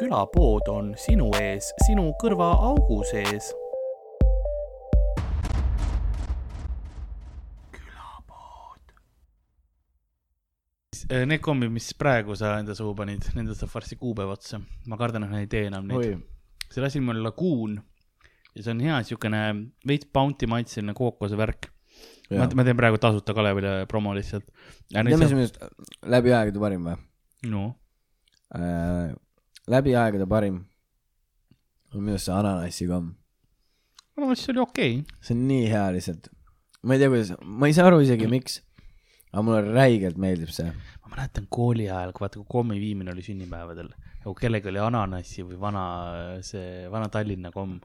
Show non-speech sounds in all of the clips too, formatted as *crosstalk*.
külapood on sinu ees, sinu kõrvaaugu sees. külapood. Need kombid, mis praegu sa enda suhu panid, nendel saab varsti kuupäev otsa. ma kardan, et nad ei tee enam neid. selle asi nimi on Lagoon ja see on hea siukene veits bounty maitseline kookose värk. ma, ma teen praegu tasuta Kalevile promo lihtsalt. teeme siis minu arust läbi aegade parim või? no äh,. Läbi aegade parim on minu arust see ananassikomm. ananass oli okei okay.. see on nii hea lihtsalt. ma ei tea, kuidas, ma ei saa aru isegi, miks. aga mulle räigelt meeldib see. ma mäletan kooli ajal, kui vaata, kui kommi viimine oli sünnipäevadel, kui kellelgi oli ananassi või vana, see vana Tallinna komm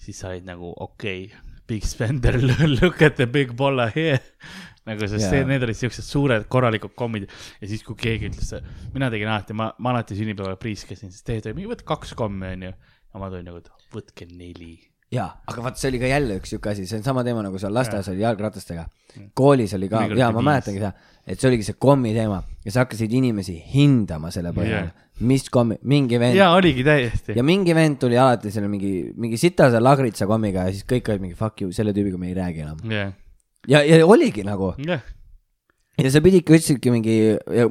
siis sa olid nagu okei okay,, big spender, look at the big bolla here. nagu sest yeah. need olid siuksed suured korralikud kommid ja siis, kui keegi ütles, mina tegin alati, ma, ma alati sünnipäeval priiskasin, siis teie mingi võta kaks kommi onju. ja ma tulin nagu, et võtke neli. ja, aga vaata, see oli ka jälle üks siuke asi, see on sama teema nagu seal lasteaias oli jalgratastega. koolis oli ka, ja ma mäletangi seda, et see oligi see kommi teema ja sa hakkasid inimesi hindama selle põhjal yeah mis kommi, mingi vend. jaa, oligi täiesti. ja mingi vend tuli alati selle mingi, mingi sitase lagritsa kommiga ja siis kõik olid mingi fuck you, selle tüübiga me ei räägi enam. Yeah.. ja, ja oligi nagu. Yeah.. ja sa pididki, ütlesidki mingi,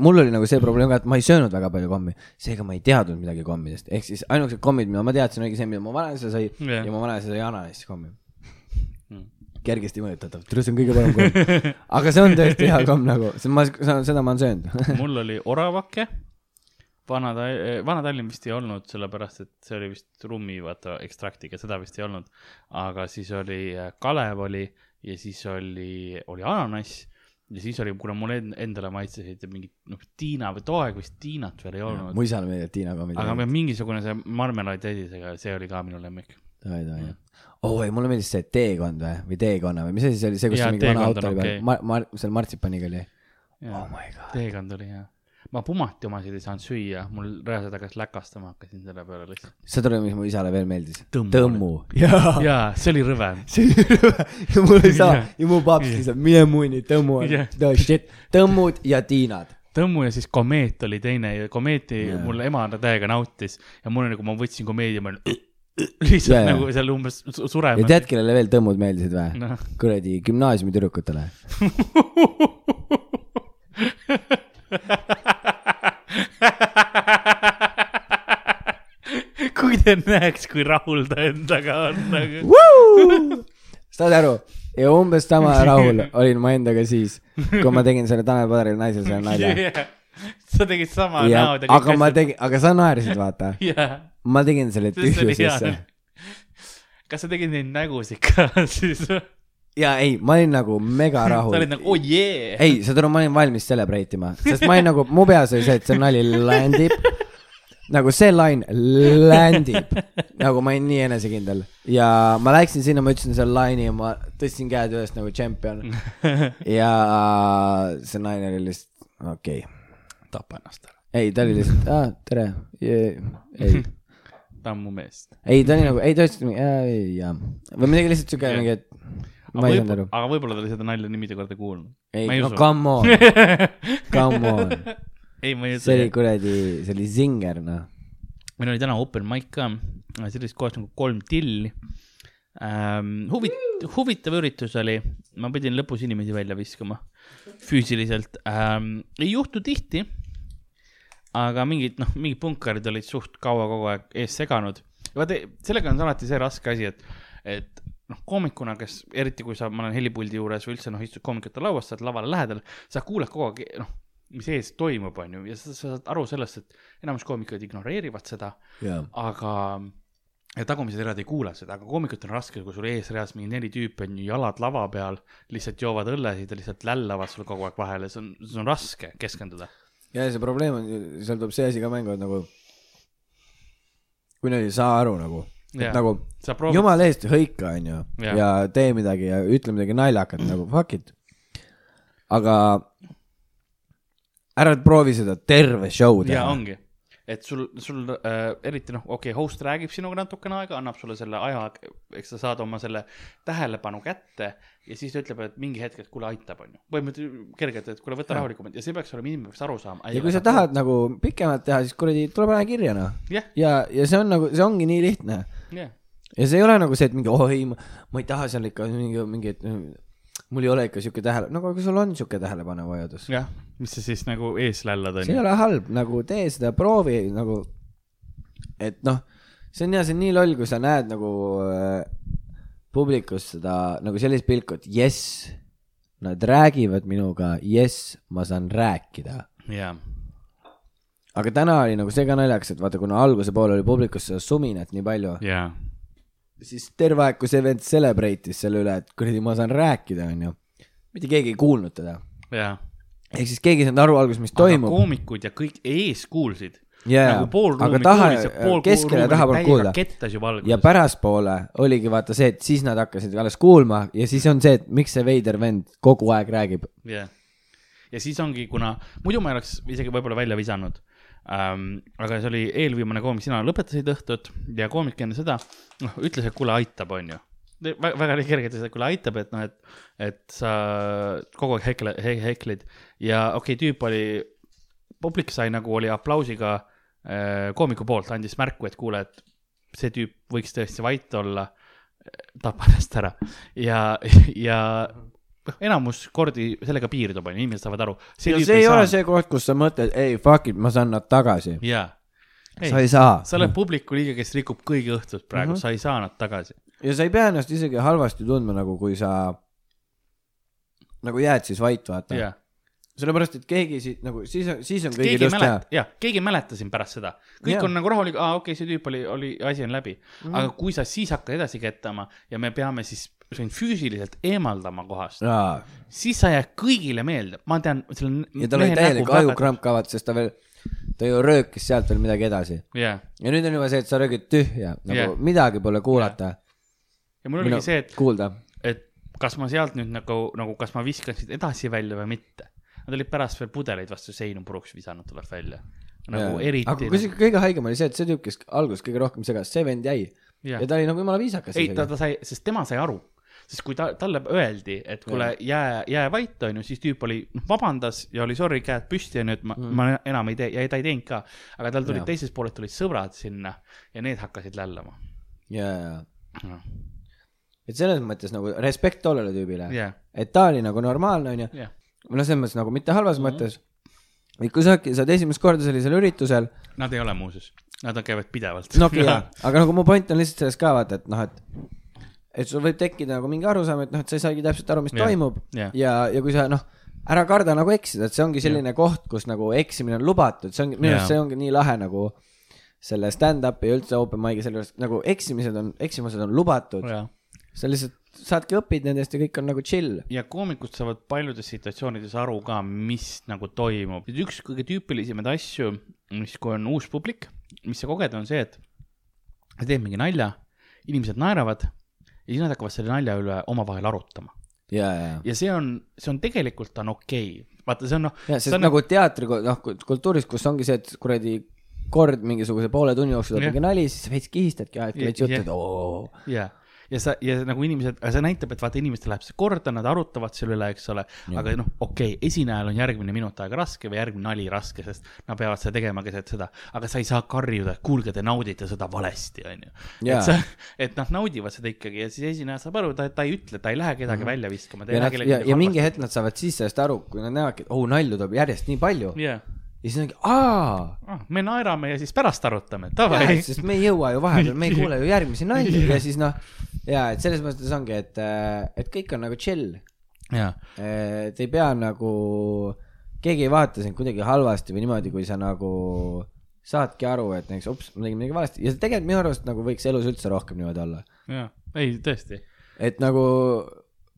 mul oli nagu see probleem ka, et ma ei söönud väga palju kommi, seega ma ei teadnud midagi kommidest, ehk siis ainukesed kommid, mida ma teadsin, oligi see, mida mu vanaisa sõi yeah. ja mu vanaisa sõi ananassi kommi. Mm. kergesti mõjutatav, see on kõige parem komm. *laughs* Aga see on tõesti hea komm nagu, ma, seda ma olen söönud. *laughs* Mul oli oravake vana, Vana-Tallinn vist ei olnud, sellepärast et see oli vist rummi, vaata, ekstraktiga, seda vist ei olnud. aga siis oli äh, Kalev oli ja siis oli, oli ananass ja siis oli, kuna mulle endale maitsesid mingid, noh, Tiina või too aeg vist Tiinat veel ei olnud. mu isale meeldib Tiina ka. aga mingisugune see marmelaad täidisega, see oli ka minu lemmik. davai, davai. oh ei, mulle meeldis see teekond või, või teekonna või mis asi see oli, see, kus ja, mingi vana auto oli peal okay., ma, ma, seal martsipaniga oli. oh my god. teekond oli hea ma pumati omasid ei saanud süüa, mul reaalselt hakkas läkastama, hakkasin selle peale lihtsalt. saad aru, mis mu isale veel meeldis? tõmmu, jaa, jaa, see oli rõve. *laughs* see oli rõve ja mul ei saa ja mu paps lihtsalt, mine munni, tõmmu on yeah., no shit, tõmmud ja tiinad tõmmu ja siis komeet oli teine ja komeeti yeah. mul ema täiega nautis ja mul nagu ma võtsin komeedi ja ma olin *laughs* lihtsalt yeah. nagu seal umbes surema. ja tead, kellele veel tõmmud meeldisid või no.? kuradi gümnaasiumi tüdrukutele *laughs* *laughs* kui te näeks, kui rahul ta endaga on nagu. *laughs* saad aru? ja umbes sama *laughs* rahul olin ma endaga siis, kui ma tegin selle Tanel Padari naisele selle nalja yeah.. sa tegid sama ja, näo. aga ma tegin, aga sa naersid, vaata yeah.. ma tegin selle tühjusesse. kas sa tegid neid nägusid ka siis? Ja ei, ma olin nagu mega *laughs* rahul. sa olid nagu oh yeah. ei, saad aru, ma olin valmis celebrate ima, sest ma olin nagu, mu peas oli see, et see nali landib nagu see line landib, nagu ma olin nii enesekindel ja ma läksin sinna, ma ütlesin selle line'i ja ma tõstsin käed üles nagu tšempion. ja see naine oli lihtsalt, okei okay.. tapa ennast ära. ei, ta oli lihtsalt, aa, tere, ei *laughs* ta on mu mees. ei, ta oli nagu, ei ta ütles jaa, või midagi lihtsalt siuke mingi, et ma ei saanud aru. aga võib-olla ta oli seda nalja nii mitu korda kuulnud. ei, no come on *laughs* come on ei, ma ei usu. see oli kuradi, see oli Zinger, noh. meil oli täna open mic ka, sellist kohast nagu kolm tilli ähm,. huvit-, huvitav üritus oli, ma pidin lõpus inimesi välja viskama füüsiliselt ähm,. ei juhtu tihti. aga mingid, noh, mingid punkarid olid suht kaua kogu aeg ees seganud. vaata, sellega on alati see raske asi, et, et noh, koomikuna, kes eriti kui sa, ma olen helipuldi juures või üldse noh, istud koomikute lauas, sa oled lavale lähedal, sa kuuled kogu aeg, noh mis ees toimub, on ju, ja sa, sa saad aru sellest, et enamus koomikuid ignoreerivad seda yeah., aga ja tagumised read ei kuula seda, aga koomikutel on raske, kui sul eesreas mingi neli tüüpi on ju jalad lava peal, lihtsalt joovad õllesid ja lihtsalt lällavad sul kogu aeg vahele, see on, see on raske keskenduda. ja see probleem on, seal tuleb see asi ka mängu, et nagu kui nad ei saa aru nagu, nagu jumala eest hõika, onju, ja tee midagi ja ütle midagi naljakat nagu fuck it. aga ära proovi seda terve show'd. ja ongi, et sul, sul äh, eriti noh, okei okay,, host räägib sinuga natukene aega, annab sulle selle aja, eks sa saad oma selle tähelepanu kätte ja siis ta ütleb, et mingi hetk, et kuule, aitab, onju. põhimõtteliselt kergelt, et kuule, võta rahulikumalt ja see peaks olema, inimene peaks aru saama. ja kui sa tahad nagu pikemalt teha, siis kuradi, tule pane kirja noh. jah, ja, ja see on nagu, see ongi nii lihtne. jah, ja see ei ole nagu see, et mingi oh ei, ma ei taha seal ikka mingi, mingi, et mul ei ole ikka siuke tähele, no aga sul on siuke tähelepanuvajadus. jah, mis sa siis nagu ees lällad, see ei onju. ole halb, nagu tee seda, proovi nagu, et noh, see on hea, see on nii loll, kui sa näed nagu äh, publikus seda nagu sellist pilku, et jess, nad räägivad minuga, jess, ma saan rääkida. Jah, aga täna oli nagu see ka naljakas, et vaata, kuna alguse poole oli publikus seda suminat nii palju, jah, siis terve aeg, kui see vend celebrate'is selle üle, et kuradi, ma saan rääkida, onju. mitte keegi ei kuulnud teda. jah. ehk siis keegi ei saanud aru alguses, mis aga toimub. koomikud ja kõik ees kuulsid. jaa nagu, pool ruumi taha kuulis ja, pool keskele ja taha polnud kuulda. kettas juba ja alguses. pärastpoole oligi vaata see, et siis nad hakkasid alles kuulma ja siis on see, et miks see veider vend kogu aeg räägib. jah, ja siis ongi, kuna muidu ma ei oleks isegi võib-olla välja visanud ähm,. aga see oli eelviimane koomik, sina lõpetasid õhtut ja koomik enne seda, noh, ütles, et kuule, aitab, onju. väga, väga kerge ütles, et kuule, aitab, et noh, et, et sa kogu aeg hekle- he,, heklid ja okei okay,, tüüp oli, publik sai nagu oli aplausiga äh, koomiku poolt, andis märku, et kuule, et see tüüp võiks tõesti vait olla, tapa ennast ära ja, ja noh, enamus kordi sellega piirdub, onju, inimesed saavad aru. ja see ei ole see koht, kus sa mõtled, ei fuck it, ma saan nad tagasi. jaa. sa ei saa. sa oled publiku liige, kes rikub kõigi õhtut praegu mm. -hmm. sa ei saa nad tagasi. ja sa ei pea ennast isegi halvasti tundma, nagu kui sa nagu jääd siis vait, vaata jah. sellepärast, et keegi siit nagu siis siis on kõigil just mäleta, jah, keegi ei mäleta sind pärast seda. kõik yeah. on nagu rahulik, aa okei okay,, see tüüp oli, oli, asi on läbi mm. Aga kui sa siis hakkad edasi kettama ja me peame siis sind füüsiliselt eemaldama kohast, siis sa jääd kõigile meelde, ma tean, selle ja tal oli täielik ajukramp ka, vaata, sest ta veel, ta ju röökis sealt veel midagi edasi. jah, ja nüüd on juba see, et sa röögid tühja, nagu Jah. midagi pole kuulata. ja mul oligi see, et kuulda. et kas ma sealt nüüd nagu, nagu kas ma viskan siit edasi välja või mitte. Nad olid pärast veel pudeleid vastu seinu puruks visanud, tuleb välja. nagu eriti. aga kusjuures kõige haigem oli see, et see tüüp, kes alguses kõige rohkem segas, see vend jäi ja ta oli nagu jumala viisakas ei, ta, ta sai, sest tema sai aru, sest kui ta, talle öeldi, et kuule, jää, jää vait, onju, siis tüüp oli, noh, vabandas ja oli sorry, käed püsti, onju, et ma mm., ma enam ei tee ja ta ei teinud ka. aga tal tulid teisest poolest tulid sõbrad sinna ja need hakkasid lällama. ja, ja, et selles mõttes nagu respekt tollele tüübile jah, et ta oli nagu normaalne, onju. No selles mõttes nagu mitte halvas Mhm. mõttes. et kui sa äkki saad esimest korda sellisel üritusel, nad ei ole muuseas, nad käivad pidevalt. no okei okay, *laughs* aga nagu mu point on lihtsalt selles ka vaata, et noh, et et sul võib tekkida nagu mingi arusaam, et noh, et sa ei saagi täpselt aru, mis Jah, toimub. Jah. ja, ja kui sa noh, ära karda nagu eksida, et see ongi selline koht, kus nagu eksimine on lubatud, see ongi, minu arust see ongi nii lahe nagu selle stand-up'i ja üldse open mic'i selle juures nagu eksimised on, eksimused on lubatud, jah sa lihtsalt saadki õpid nendest ja kõik on nagu chill. ja koomikud saavad paljudes situatsioonides aru ka, mis nagu toimub. üks kõige tüüpilisemaid asju, mis, kui on uus publik, mis sa koged, on see, et sa teed mingi nalja, inimesed naeravad ja siis nad hakkavad selle nalja üle omavahel arutama. ja, ja, ja, ja see on, see on tegelikult on okei okay.. vaata, see on noh, ja see sest on nagu teatri, noh, kultuuris, kus ongi see, et kuradi kord mingisuguse poole tunni jooksul tuleb mingi nali, siis sa veits kihistadki aeg Ja- veits juttu, jah. ja, sa ja nagu inimesed, see näitab, et vaata, inimestel läheb see korda, nad arutavad selle üle, eks ole, aga noh, okei okay,, esinejal on järgmine minut aega raske või järgmine nali raske, sest nad peavad seda tegema keset seda, aga sa ei saa karjuda, et kuulge, te naudite seda valesti, onju. Jaa. et sa, et nad naudivad seda ikkagi ja siis esineja saab aru, ta, ta ei ütle, ta ei lähe kedagi mm -hmm. välja viskama. ja ja, ja mingi hetk nad saavad siis sellest aru, kui nad näevadki, et oh nalju tuleb järjest nii palju jah, ja siis ongi, aa, Ah, me naerame ja siis pärast arutame, davai. sest me ei jõua ju vahepeal, me ei kuule ju järgmisi nalju *laughs* ja siis noh, ja et selles mõttes ongi, et, et kõik on nagu chill, et ei pea nagu, keegi ei vaata sind kuidagi halvasti või niimoodi, kui sa nagu saadki aru, et näiteks ups, ma tegin midagi valesti. Ja tegelikult minu arust nagu võiks elus üldse rohkem niimoodi olla, jaa, ei tõesti. Et nagu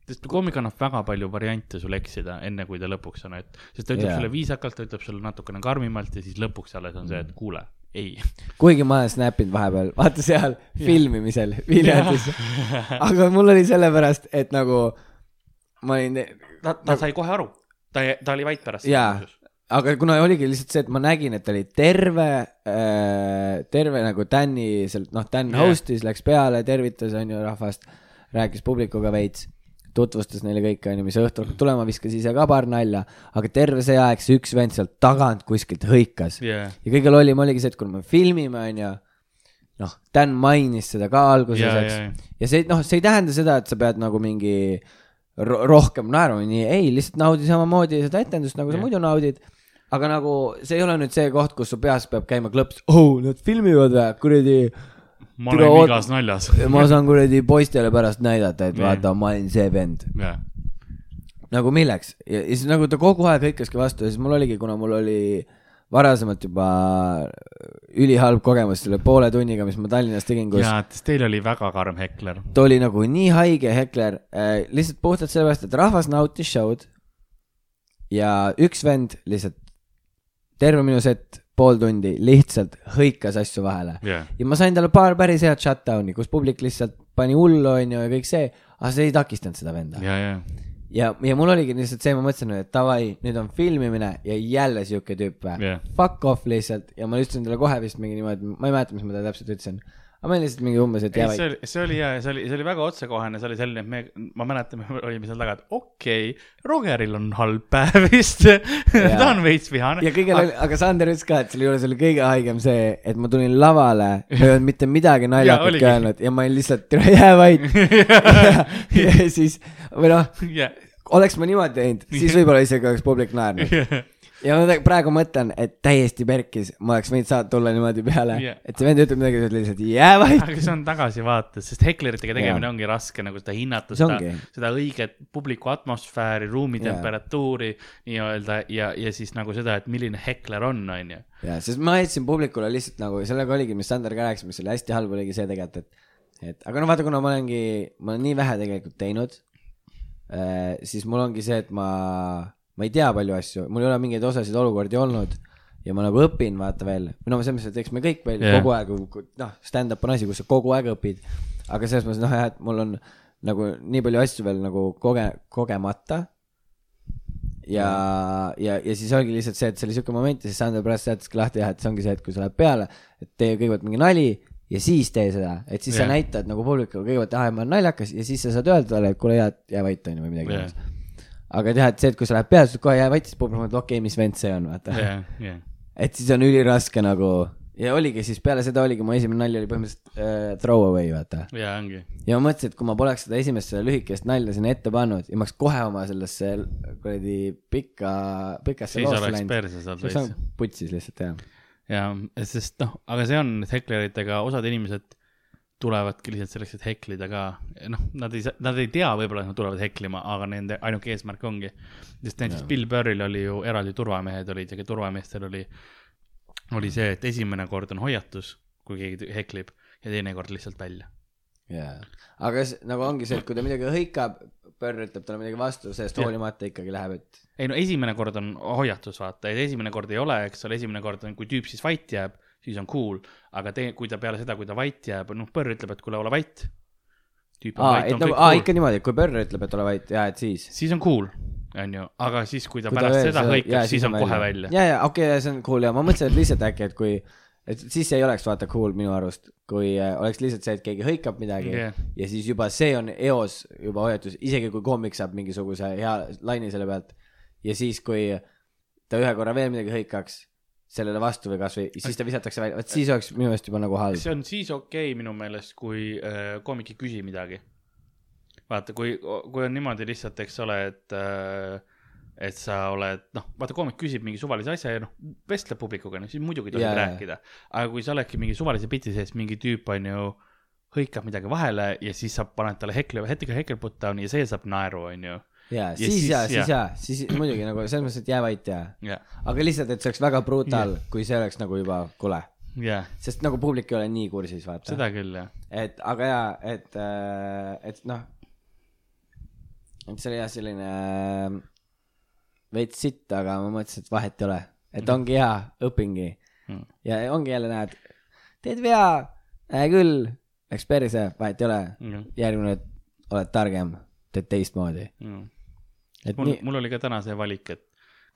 sest koomik annab väga palju variante sul eksida, enne kui ta lõpuks on, et, sest ta ütleb yeah. sulle viisakalt, ta ütleb sulle natukene karmimalt ja siis lõpuks alles on see, et kuule, ei. kuigi ma olen snap inud vahepeal, vaata seal *laughs* filmimisel Viljandis. *laughs* aga mul oli sellepärast, et nagu ma olin, ta, ta sai kohe aru, ta, ta oli vait pärast. Jaa. aga kuna oligi lihtsalt see, et ma nägin, et oli terve äh,, terve nagu Dan'i sealt, noh, Jah. yeah. host'is, läks peale, tervitas, on ju, rahvast, rääkis publikuga veits, tutvustas neile kõike, on ju, mis õhtul hakkab tulema, viskas ise ka paar nalja, aga terve see aeg see üks vend sealt tagant kuskilt hõikas yeah.. ja kõige lollim oligi see, et kui me filmime, on ju, noh, Dan mainis seda ka alguses, ja, eks ja, ja see, noh, see ei tähenda seda, et sa pead nagu mingi ro rohkem naerma, nii ei, lihtsalt naudi samamoodi seda etendust, nagu sa Jah. muidu naudid. aga nagu see ei ole nüüd see koht, kus su peas peab käima klõps, oh, nad filmivad või, kuradi, ma Tule olen oot- igas naljas. *laughs* ma saan kuradi *laughs* poistele pärast näidata, et Jah. vaata, ma olin see vend. jah, nagu milleks ja, ja siis nagu ta kogu aeg hõikaski vastu ja siis mul oligi, kuna mul oli varasemalt juba ülihalb kogemus selle poole tunniga, mis ma Tallinnas tegin, kus ja, et teil oli väga karm hekler. ta oli nagu nii haige hekler äh,, lihtsalt puhtalt sellepärast, et rahvas nautis show'd. ja üks vend lihtsalt terve minu set, pool tundi lihtsalt hõikas asju vahele. jah, ja ma sain talle paar päris head shutdown'i, kus publik lihtsalt pani hullu, onju, ja kõik see, aga see ei takistanud seda venda. ja, ja, ja, ja mul oligi lihtsalt see, ma mõtlesin, et davai, nüüd on filmimine ja jälle siuke tüüp või Jah. Fuck off lihtsalt ja ma ütlesin talle kohe vist mingi niimoodi, ma ei mäleta, mis ma talle täpselt ütlesin. Aga olin lihtsalt mingi umbes, et jää see vait. oli, see oli hea ja see oli, see oli väga otsekohene, see oli selline, et me, ma mäletan, me olime seal taga, et okei okay,, Rogeril on halb päev *laughs* vist, ta on veits vihane. ja kõigil oli, aga Sander ütles ka, et selle juures oli kõige haigem see, et ma tulin lavale, ma ei olnud mitte midagi naljakat ka öelnud ja ma olin lihtsalt, jää vait. ja siis, või noh, jah, oleks ma niimoodi teinud, siis võib-olla isegi oleks publik naernud. Ja ma praegu mõtlen, et täiesti perkis, ma oleks võinud saada tulla niimoodi peale Jah. et see vend ütleb midagi, sa ütled lihtsalt jää vait. aga see on tagasivaates, sest hekleritega tegemine Jaa. ongi raske nagu seda hinnata, seda seda õiget publiku atmosfääri, ruumi Jaa. temperatuuri nii-öelda ja, ja siis nagu seda, et milline hekler on, onju. ja, sest ma jätsin publikule lihtsalt nagu, sellega oligi, mis Sander ka rääkis, mis oli hästi halb, oligi see tegelikult, et et aga no vaata, kuna ma olengi, ma olen nii vähe tegelikult teinud äh,, siis mul ongi see, et ma, ma ei tea palju asju, mul ei ole mingeid osasid olukordi olnud ja ma nagu õpin, vaata veel, või noh, selles mõttes, et eks me kõik veel yeah. kogu aeg, noh, stand-up on asi, kus sa kogu aeg õpid, aga selles mõttes noh, jah, et mul on nagu nii palju asju veel nagu koge-, kogemata ja, ja, ja siis oligi lihtsalt see, et see oli siuke moment ja siis Sander pärast seletaski lahti jah, et see ongi see, et kui sa lähed peale, et tee kõigepealt mingi nali ja siis tee seda, et siis yeah. Sa näitad nagu publikule kõigepealt, ah, ma olen naljakas ja siis sa saad öelda talle, et kuule, jää, jää vait onju või midagi yeah.. Aga teha, et see, et kui sa lähed peale, siis kohe jää vait, siis publik mõtleb, okei okay,, mis vend see on, vaata yeah.. jah, et siis on üliraske nagu ja oligi siis peale seda oligi mu esimene nali oli põhimõtteliselt äh, throw away, vaata ja ongi. ja ma mõtlesin, et kui ma poleks seda esimest seda lühikest nalja sinna ette pannud ja ma oleks kohe oma sellesse kuradi pikka, pikasse siis loosse oleks läinud, siis on. putsis lihtsalt jah. ja, sest noh, aga see on hekleritega, osad inimesed tulevadki lihtsalt selleks, et heklida ka, noh, nad ei nad ei tea võib-olla, et nad tulevad heklima, aga nende ainuke eesmärk ongi. sest näiteks Bill Burril oli ju eraldi turvamehed olid ja ka turvameestel oli, oli see, et esimene kord on hoiatus, kui keegi heklib ja teine kord lihtsalt välja. jaa, aga s- nagu ongi see, et kui ta midagi hõikab, Pörr ütleb talle midagi vastu, sellest hoolimata ikkagi läheb, et ei no esimene kord on hoiatus, vaata, esimene kord ei ole, eks ole, esimene kord on, kui tüüp siis vait jääb, siis on cool, aga tee, kui ta peale seda, kui ta vait jääb, noh, Põrr ütleb, et kuule, ole vait. aa, et nagu, aa ikka niimoodi, et kui Pörr ütleb, et ole vait, jaa, et siis. siis on cool, onju, aga siis, kui ta Kui ta pärast veel seda hõikab siis on kohe välja. ja, ja okei okay,, see on cool ja ma mõtlesin, et lihtsalt äkki, et kui, et siis ei oleks vaata cool minu arust, kui äh, oleks lihtsalt see, et keegi hõikab midagi yeah. ja siis juba see on eos juba hoiatus, isegi kui koomik saab mingisuguse hea laine selle pealt ja siis, kui ta ühe korra veel midagi hõikaks sellele vastu või kasvõi, siis ta visatakse välja, vot siis oleks minu meelest juba nagu halb. see on siis okei okay, minu meelest, kui äh, koomik ei küsi midagi. vaata, kui, kui on niimoodi lihtsalt, eks ole, et äh, et sa oled, noh, vaata koomik küsib mingi suvalise asja ja noh, vestleb publikuga, noh siis muidugi tohib jaa. rääkida. aga kui sa oledki mingi suvalise biti sees, mingi tüüp on ju, hõikab midagi vahele ja siis sa paned talle hekle, hetkega hekkel put down'i ja see saab naeru, on ju. Ja ja siis ja, siis ja, siis muidugi nagu selles mõttes, et jää vait ja, jah, aga lihtsalt, et see oleks väga brutal, kui see oleks nagu juba kole, jah, sest nagu publik ei ole nii kursis, vaata. seda küll jah. et aga jaa, et, et noh, et see oli jah selline äh, veits sitt, aga ma mõtlesin, et vahet ei ole, et ongi hea, õpingi. Mm. ja ongi jälle näed, teed vea, hea küll, läks perse, vahet ei ole, Mm. järgmine oled targem, teed teistmoodi, et mul nii,, mul oli ka täna see valik, et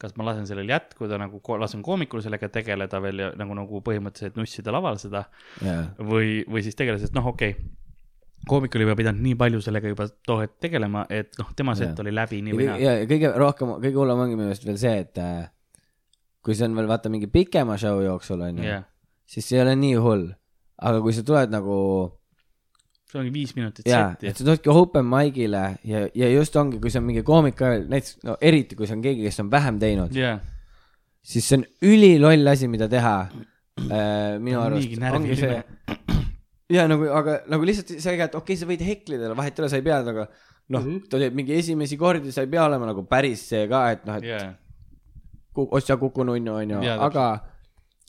kas ma lasen sellel jätkuda nagu lasen koomikul sellega tegeleda veel ja nagu, nagu põhimõtteliselt nussida laval seda jaa, või, või siis tegeleda, sest noh, okei okay, koomik oli juba pidanud nii palju sellega juba too hetk tegelema, et noh, tema set oli läbi nii või naa. ja kõige rohkem, kõige hullem ongi minu meelest veel see, et äh, kui see on veel vaata mingi pikema show jooksul onju jah, siis see ei ole nii hull. aga kui sa tuled nagu see ongi viis minutit jaa, et. sa tuledki open mic'ile ja, ja just ongi, kui see on mingi koomik näiteks no eriti kui see on keegi, kes on vähem teinud, jah, siis see on üliloll asi, mida teha äh,. minu arust. ongi see *clears throat* ja nagu, aga nagu lihtsalt see, et okei okay,, sa võid heklida, vahet ei ole, sa ei pea nagu noh, ta teeb mingi esimesi kordi, sa ei pea olema nagu päris see ka, et noh, et jah, ku- otsa Kuku nunnu onju, Jaa, aga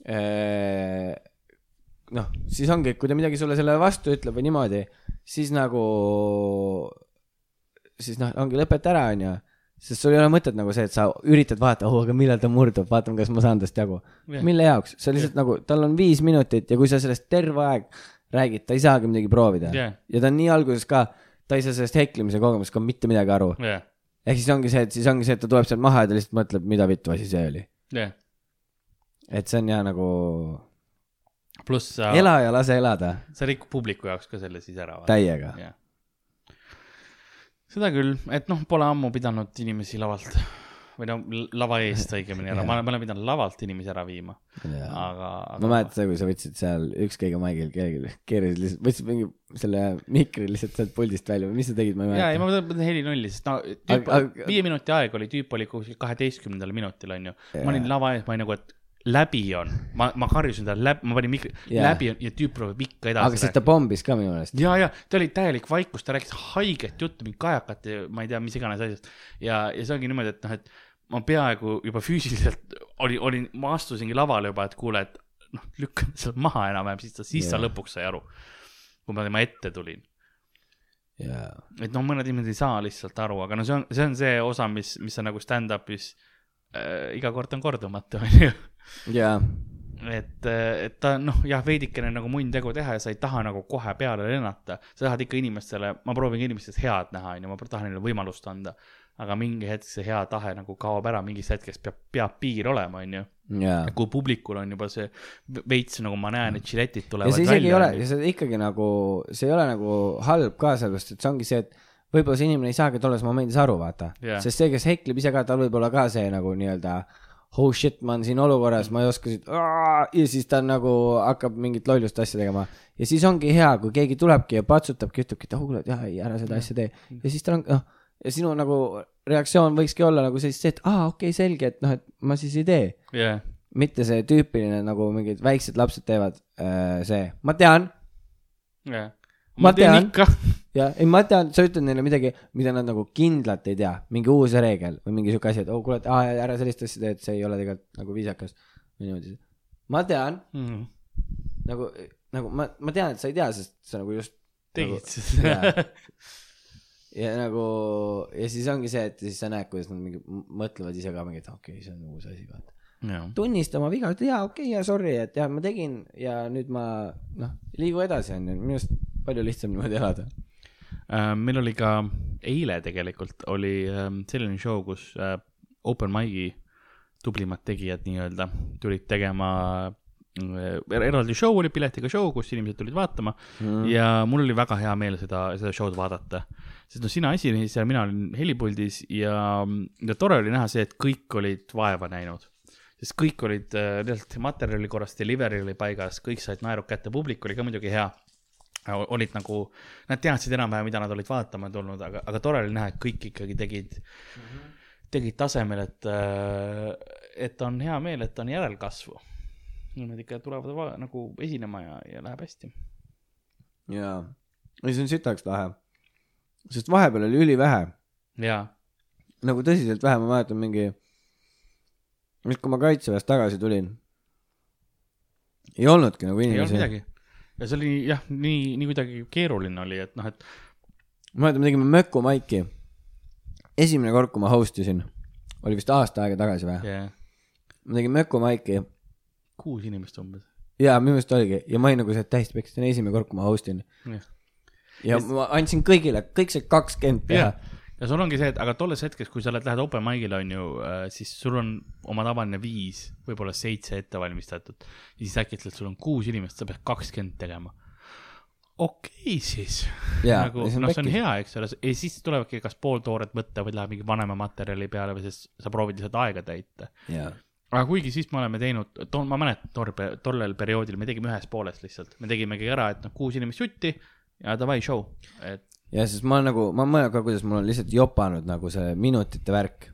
äh, noh, siis ongi, kui ta midagi sulle selle vastu ütleb või niimoodi, siis nagu, siis noh, ongi lõpeta ära onju. sest sul ei ole mõtet nagu see, et sa üritad vaadata, oh aga millal ta murdub, vaatame, kas ma saan tast jagu. Jah. mille jaoks, see lihtsalt nagu, tal on viis minutit ja kui sa sellest terve aeg räägid, ta ei saagi midagi proovida Jah. ja ta on nii alguses ka, ta ei saa sellest heklimise kogemusest ka mitte midagi aru. jah, ehk siis ongi see, et siis ongi see, et ta tuleb sealt maha ja ta lihtsalt mõtleb, mida vittu asi see oli jah. et see on ja nagu pluss sa, ela ja lase elada sa rikud publiku jaoks ka selle siis ära. täiega. seda küll, et noh, pole ammu pidanud inimesi lavalt või no lava eest õigemini ära, ma olen, ma olen pidanud lavalt inimesi ära viima, aga, ma aga. mäletan seda, kui sa võtsid seal ükskõik maigil keegi keerasid lihtsalt, võtsid mingi selle mikri lihtsalt sealt puldist välja või mis sa tegid, ma ei ja, ei mäleta. ma mõtlen helinulli, sest no tüüp viie minuti aeg oli, tüüp oli kuskil kaheteistkümnendal minutil onju. Ma olin lava ees, ma olin nagu, et läbi on, ma, ma karjusin talle läbi, ma panin mikri Jaa. läbi on ja tüüp proovib ikka aga edasi siis ta pombis ka minu meelest. ja, ja ta oli täielik vaikus, ta rääkis haiget juttu, mingi kajakat ja ma ei tea, mis iganes asjast. ja, ja see ongi niimoodi, et noh, et ma peaaegu juba füüsiliselt oli, olin, ma astusingi lavale juba, et kuule, et noh, lükkame selle maha enam-vähem, siis ta, siis ta Jaa. lõpuks sai aru. kui ma tema ette tulin, jaa, et noh, mõned inimesed ei saa lihtsalt aru, aga no see on, see on see osa, mis, mis on nagu stand-up'is äh, iga kord on kordumatu, *laughs* onju jaa, et, et ta noh, jah, veidikene nagu munn tegu teha ja sa ei taha nagu kohe peale lennata. sa tahad ikka inimestele, ma proovin inimestes head näha, onju, ma tahan neile võimalust anda. aga mingi hetk see hea tahe nagu kaob ära, mingist hetkest peab, peab piir olema, onju. jaa. kui publikul on juba see veits nagu ma näen, et žiletid ja tulevad see isegi ei ole, välja. ja see ikkagi nagu, see ei ole nagu halb ka, sellepärast et see ongi see, et võib-olla see inimene ei saagi tolles momendis aru, vaata Jah. sest see, kes heklib ise ka, tal võib olla ka see nagu nii-öelda oh shit, ma olen siin olukorras, ma ei oska siit, ja siis ta nagu hakkab mingit lollust asja tegema. ja siis ongi hea, kui keegi tulebki ja patsutabki, ütlebki, et oh kuule, jah, ei ära seda asja tee. ja siis tal on, noh, ja sinu nagu reaktsioon võikski olla nagu see, et aa, okei okay,, selge, et noh, et ma siis ei tee. jah, mitte see tüüpiline nagu mingid väiksed lapsed teevad, see, ma tean jah. *laughs* Ma tean. ikka. ja ei, ma tean, sa ütled neile midagi, mida nad nagu kindlalt ei tea, mingi uus reegel või mingi siuke asi, et oh kuule, et aa, ära sellist asja tee, et see ei ole tegelikult nagu viisakas või niimoodi. ma tean Mhm. nagu, nagu ma, ma tean, et sa ei tea, sest sa nagu just tegid nagu, jaa. *laughs* ja nagu ja siis ongi see, et siis sa näed, kuidas nad mingi mõtlevad ise ka mingi, et okei okay,, see on uus asi, vaata. tunnista oma viga, ütle jaa, okei okay, ja sorry, et jaa, ma tegin ja nüüd ma noh, liigu edasi onju, minu arust palju lihtsam niimoodi elada. Äh, meil oli ka eile tegelikult oli ähm, selline show, kus äh, open mic'i tublimad tegijad nii-öelda tulid tegema äh, eraldi show oli piletiga show, kus inimesed tulid vaatama mm. ja mul oli väga hea meel seda, seda show'd vaadata. sest noh, sina esinesid seal, mina olin helipuldis ja, ja tore oli näha see, et kõik olid vaeva näinud. sest kõik olid äh, tegelikult materjali korras, delivery oli paigas, kõik said naerud kätte, publik oli ka muidugi hea olid nagu, nad teadsid enam-vähem, mida nad olid vaatama tulnud, aga, aga tore oli näha, et kõik ikkagi tegid mm, -hmm. tegid tasemel, et, et on hea meel, et on järelkasvu. Nad ikka tulevad va- nagu esinema ja, ja läheb hästi. jaa, ei see on sitaks lahe. sest vahepeal oli ülivähe, jaa, nagu tõsiselt vähe, ma mäletan mingi, kui ma kaitseväest tagasi tulin, ei olnudki nagu ei olnud inimesi. midagi. Ja see oli jah, nii, nii kuidagi keeruline oli, et noh, et ma mäletan, me tegime Möku maiki. esimene kord, kui ma host isin, oli vist aasta aega tagasi või? yeah, ma tegin Möku maiki kuus inimest umbes. ja minu meelest oligi ja ma olin nagu see, täiesti pekki, see on esimene kord, kui ma host in. jah, ja ma andsin kõigile, kõik said kakskümmend teha jah, ja sul ongi see, et aga tolles hetkes, kui sa oled, lähed open mic'ile, on ju, siis sul on oma tavaline viis, võib-olla seitse ette valmistatud. ja siis äkitselt sul on kuus inimest, sa pead kakskümmend tegema. okei okay, siis. *laughs* Jaa, nagu noh, see on hea, eks ole, ja siis tulebki kas pooltooret võtta või läheb mingi vanema materjali peale või siis sa proovid lihtsalt aega täita. jaa, aga kuigi siis me oleme teinud, tol, ma mäletan, tol, tollel perioodil me tegime ühes pooles lihtsalt, me tegimegi ära, et noh, kuus inimest jutti ja davai show, et ja siis ma nagu, ma mõtlen ka, kuidas mul on lihtsalt jopanud nagu see minutite värk.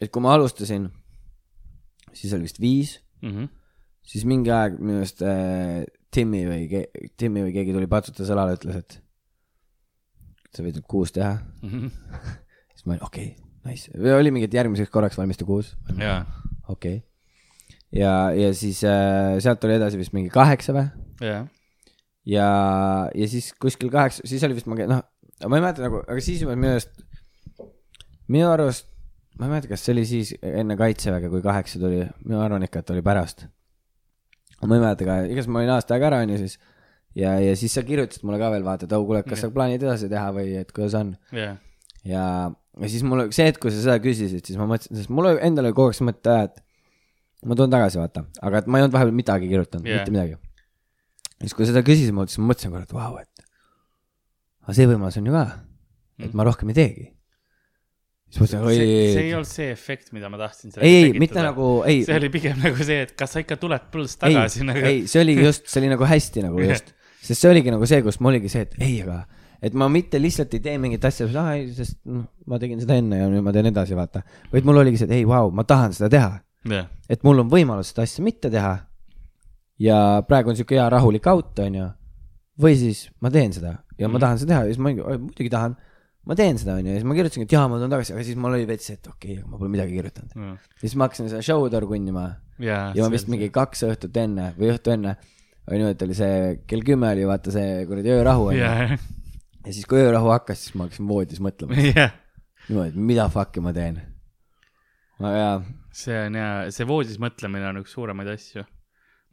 et kui ma alustasin, siis oli vist viis, mm. -hmm. siis mingi aeg minu arust äh, Timmi või Timmi või keegi tuli patsutas õlale, ütles, et sa võid nüüd kuus teha. Mm -hmm. siis ma olin okei okay,, nice, või oli mingi, et järgmiseks korraks valmista kuus, ja, okei okay.. ja, ja siis äh, sealt oli edasi vist mingi kaheksa või? ja, ja, ja siis kuskil kaheksa, siis oli vist ma, noh, ma ei mäleta nagu, aga siis juba minu arust, minu arust, ma ei mäleta, kas see oli siis enne kaitseväge, kui kaheksa tuli, mina arvan ikka, et oli pärast. ma ei mäleta ka, igatahes ma olin aasta aega ära, onju siis. ja, ja siis sa kirjutasid mulle ka veel vaata, et oh kuule, kas sa plaanid edasi teha või et kuidas on. ja, ja, ja siis mul see hetk, kui sa seda küsisid, siis ma mõtlesin, sest mul endal oli kogu aeg see mõte, et ma tulen tagasi, vaata, aga et ma ei olnud vahepeal midagi kirjutanud yeah., mitte midagi. siis, kui seda küsisid mult, siis ma mõtlesin korra, et vau, et aga see võimalus on ju ka, et ma rohkem ei teegi. siis mõtlesin, see, see ei oi, olnud see efekt, mida ma tahtsin. ei, ei, mitte nagu, ei, see oli pigem nagu see, et kas sa ikka tuled põllust ei tagasi, nagu. ei, see oli just, see oli nagu hästi nagu just, *laughs* sest see oligi nagu see, kus mul oligi see, et ei, aga et ma mitte lihtsalt ei tee mingit asja, sest noh, ma tegin seda enne ja nüüd ma teen edasi, vaata. vaid mul oligi see, et ei, vau, ma tahan seda teha jah, et mul on võimalus seda asja mitte teha. Ja praegu on sihuke hea rahulik out, onju. või siis ma teen seda ja ma Mhm. tahan seda teha ja siis ma muidugi tahan. ma teen seda, onju, ja siis ma kirjutasingi, et jaa, ma tulen tagasi, aga siis mul oli veits et okei okay,, ma pole midagi kirjutanud. ja siis ma hakkasin seda show'd orgunnima ja. ja ma vist mingi kaks õhtut enne või õhtu enne, oli niimoodi, oli see kell kümme oli vaata see kuradi öörahu onju. jah, ja siis, kui öörahu hakkas, siis ma hakkasin voodis mõtlema, jah, niimoodi, mida fuck'i ma teen. aga, see on hea, see voodis mõtlemine on üks suuremaid asju.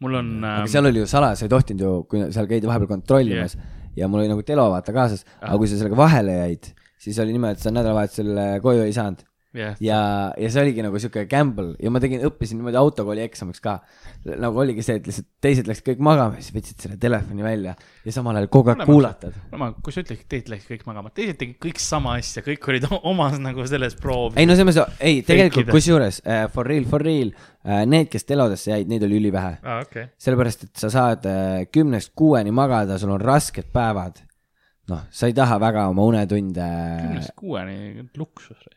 Mul on aga ähm,, seal oli ju salaja, sa ei tohtinud ju, kui seal käidi vahepeal kontrollimas yeah. ja mul oli nagu telo vaata kaasas, aga kui sa sellega vahele jäid, siis oli niimoodi, et sa nädalavahetusel äh, koju ei saanud jah, ja, ja see oligi nagu siuke gamble ja ma tegin, õppisin niimoodi autokooli eksamiks ka. nagu oligi see, et lihtsalt teised läksid kõik magama, siis võtsid selle telefoni välja ja samal ajal kogu aeg kuulatad. ma, kui sa ütled, et teised läksid kõik magama, teised tegid kõik sama asja, kõik olid omas nagu selles proovis. ei no selles mõttes, ei tegelikult kusjuures uh, for real, for real uh,, need, kes telodesse jäid, neid oli ülivähe. aa, okei, sellepärast, et sa saad äh, kümnest kuueni magada, sul on rasked päevad. noh, sa ei taha väga oma unetunde. kümnest kuueni luksus.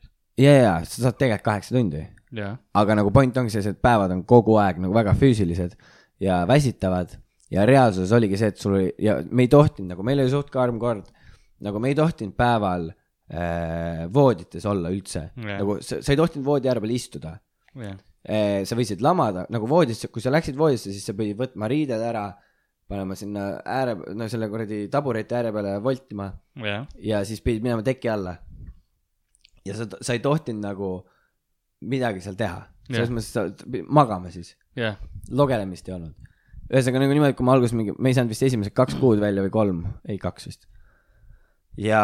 ja, ja sa saad tegelikult kaheksa tundi, jah, aga nagu point ongi selles, et päevad on kogu aeg nagu väga füüsilised ja väsitavad ja reaalsuses oligi see, et sul oli ja me ei tohtinud nagu, meil oli suht karm kord, nagu me ei tohtinud päeval äh, voodites olla üldse. Jah. nagu sa, sa ei tohtinud voodi ääre peal istuda. Jah, Eh, sa võisid lamada nagu voodisse, kui sa läksid voodisse, siis sa pidid võtma riided ära, panema sinna ääre, no selle kuradi tabureti ääre peale voltima. Jah, ja siis pidid minema teki alla. Ja sa, sa ei tohtinud nagu midagi seal teha, selles mõttes sa magama siis, jah, logelemist ei olnud. ühesõnaga nagu niimoodi, kui ma alguses mingi, me ei saanud vist esimesed kaks kuud välja või kolm, ei kaks vist. ja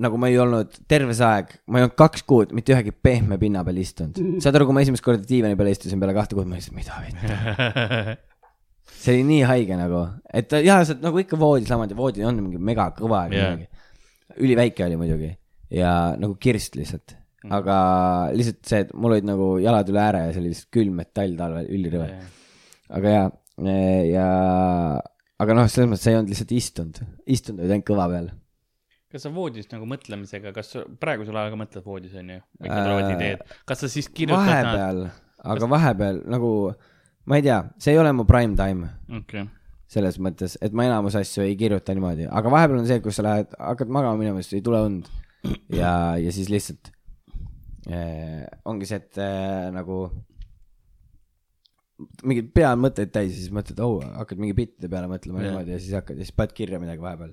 nagu ma ei olnud terve see aeg, ma ei olnud kaks kuud mitte ühegi pehme pinna peal istunud. saad aru, kui ma esimest korda diivani peal istusin peale kahte kuud, ma lihtsalt, mida vittu. *laughs* see oli nii haige nagu, et jaa, sa oled nagu ikka voodis lamad ja voodi on mingi mega kõva ja Jah. midagi. üliväike oli muidugi ja nagu kirst lihtsalt, aga lihtsalt see, et mul olid nagu jalad üle ääre ja see oli lihtsalt külm metall talvel, ülirõve. aga jaa, ja aga noh, selles mõttes sa ei olnud lihtsalt istunud, istunud olid ainult kõva peal. kas sa voodis nagu mõtlemisega, kas praegusel ajal ka mõtled voodis onju, ikka tulevad Äh, ideed, kas sa siis kirjutad nad, vahepeal, aga vahepeal nagu, ma ei tea, see ei ole mu prime time. Okei, selles mõttes, et ma enamus asju ei kirjuta niimoodi, aga vahepeal on see, kus sa lähed, hakkad magama minema, siis ei tule und ja, ja siis lihtsalt äh, ongi see, et äh, nagu mingid pea on mõtteid täis ja siis mõtled, oh, hakkad mingi bittide peale mõtlema Jah. niimoodi ja siis hakkad ja siis paned kirja midagi vahepeal.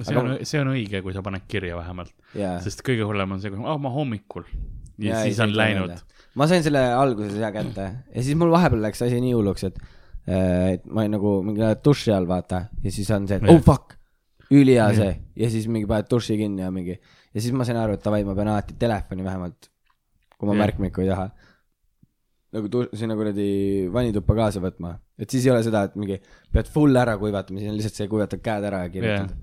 see on, see on õige, kui sa paned kirja vähemalt, ja, sest kõige hullem on see, kui ah, ma hommikul. Ja, Ja siis on läinud. ma sain selle alguses hea kätte. Ja siis mul vahepeal läks asi nii hulluks, et, et ma olin nagu mingi duši all, vaata, ja siis on see, et Jah. oh fuck, ülihea see ja siis mingi paned duši kinni ja mingi ja siis ma sain aru, et davai, ma pean alati telefoni vähemalt, kui ma Jah. märkmikku ei taha. nagu tu-, sinna kuradi vannituppa kaasa võtma, et siis ei ole seda, et mingi pead full ära kuivatama, siis on lihtsalt see, kuivatad käed ära ja kirjutad.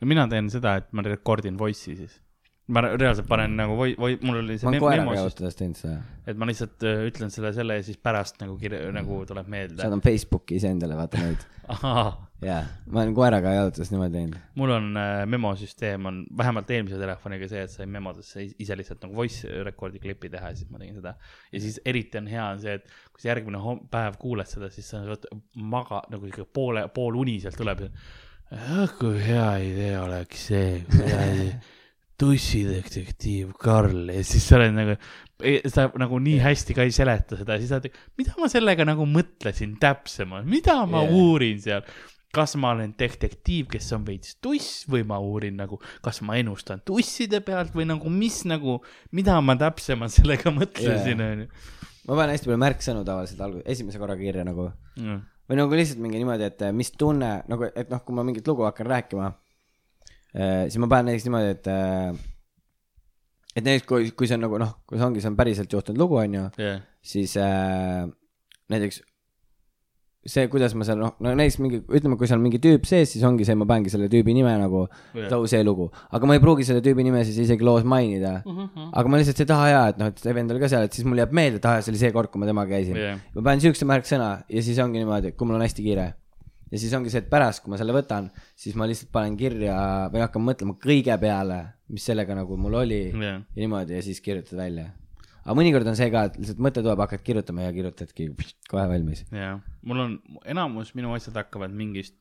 no mina teen seda, et ma rekordin voice'i siis. Ma re- reaalselt panen nagu voi-, voi-, mul oli see ma olen koeraga jalutades teinud seda, et ma lihtsalt äh, ütlen selle, selle ja siis pärast nagu kirja, nagu tuleb meelde. saadan Facebooki iseendale, vaata neid. *laughs* jaa, ma olen koeraga jalutades niimoodi teinud. mul on äh, memosüsteem on vähemalt eelmise telefoniga see, et sai memodesse is- ise lihtsalt nagu voice record'i klipi teha ja siis ma tegin seda. ja siis eriti on hea on see, et kui sa järgmine päev kuuled seda, siis sa võt- maga nagu ikka poole, pooluniselt tuleb. kui hea idee oleks see, kuradi *laughs* tussidetektiiv Karl. Ja siis sa oled nagu, sa nagu nii hästi ka ei seleta seda siis sa oled, mida ma sellega nagu mõtlesin täpsemalt, mida ma yeah. uurin seal? Kas ma olen detektiiv, kes on veits tuss või ma uurin nagu, kas ma ennustan tusside pealt või nagu, mis nagu, mida ma täpsemalt sellega mõtlesin, onju. ma panen hästi palju märksõnu tavaliselt alguses, esimese korraga kirja nagu. Või nagu lihtsalt mingi niimoodi, et mis tunne nagu, et noh, kui ma mingit lugu hakkan rääkima, siis ma panen näiteks niimoodi, et äh, et näiteks kui, kui see on nagu noh, kui see ongi, see on päriselt juhtunud lugu, onju, jah, siis äh, näiteks see, kuidas ma seal noh, no näiteks mingi, ütleme, kui seal mingi tüüp sees, siis ongi see, ma panengi selle tüübi nime nagu Jah. too see lugu, aga ma ei pruugi selle tüübi nime siis isegi loos mainida. Mhm. aga ma lihtsalt ei taha ja, et noh, et see vend oli ka seal, et siis mul jääb meelde, et aa, see oli see kord, kui ma temaga käisin Jah. ma panen siukse märksõna ja siis ongi niimoodi, kui mul on hästi kiire. Ja siis ongi see, et pärast, kui ma selle võtan, siis ma lihtsalt panen kirja või hakkan mõtlema kõige peale, mis sellega nagu mul oli jah, ja niimoodi ja siis kirjutad välja. aga mõnikord on see ka, et lihtsalt mõte tuleb, hakkad kirjutama ja kirjutadki *laughs* kohe valmis. jah. mul on, enamus minu asjad hakkavad mingist,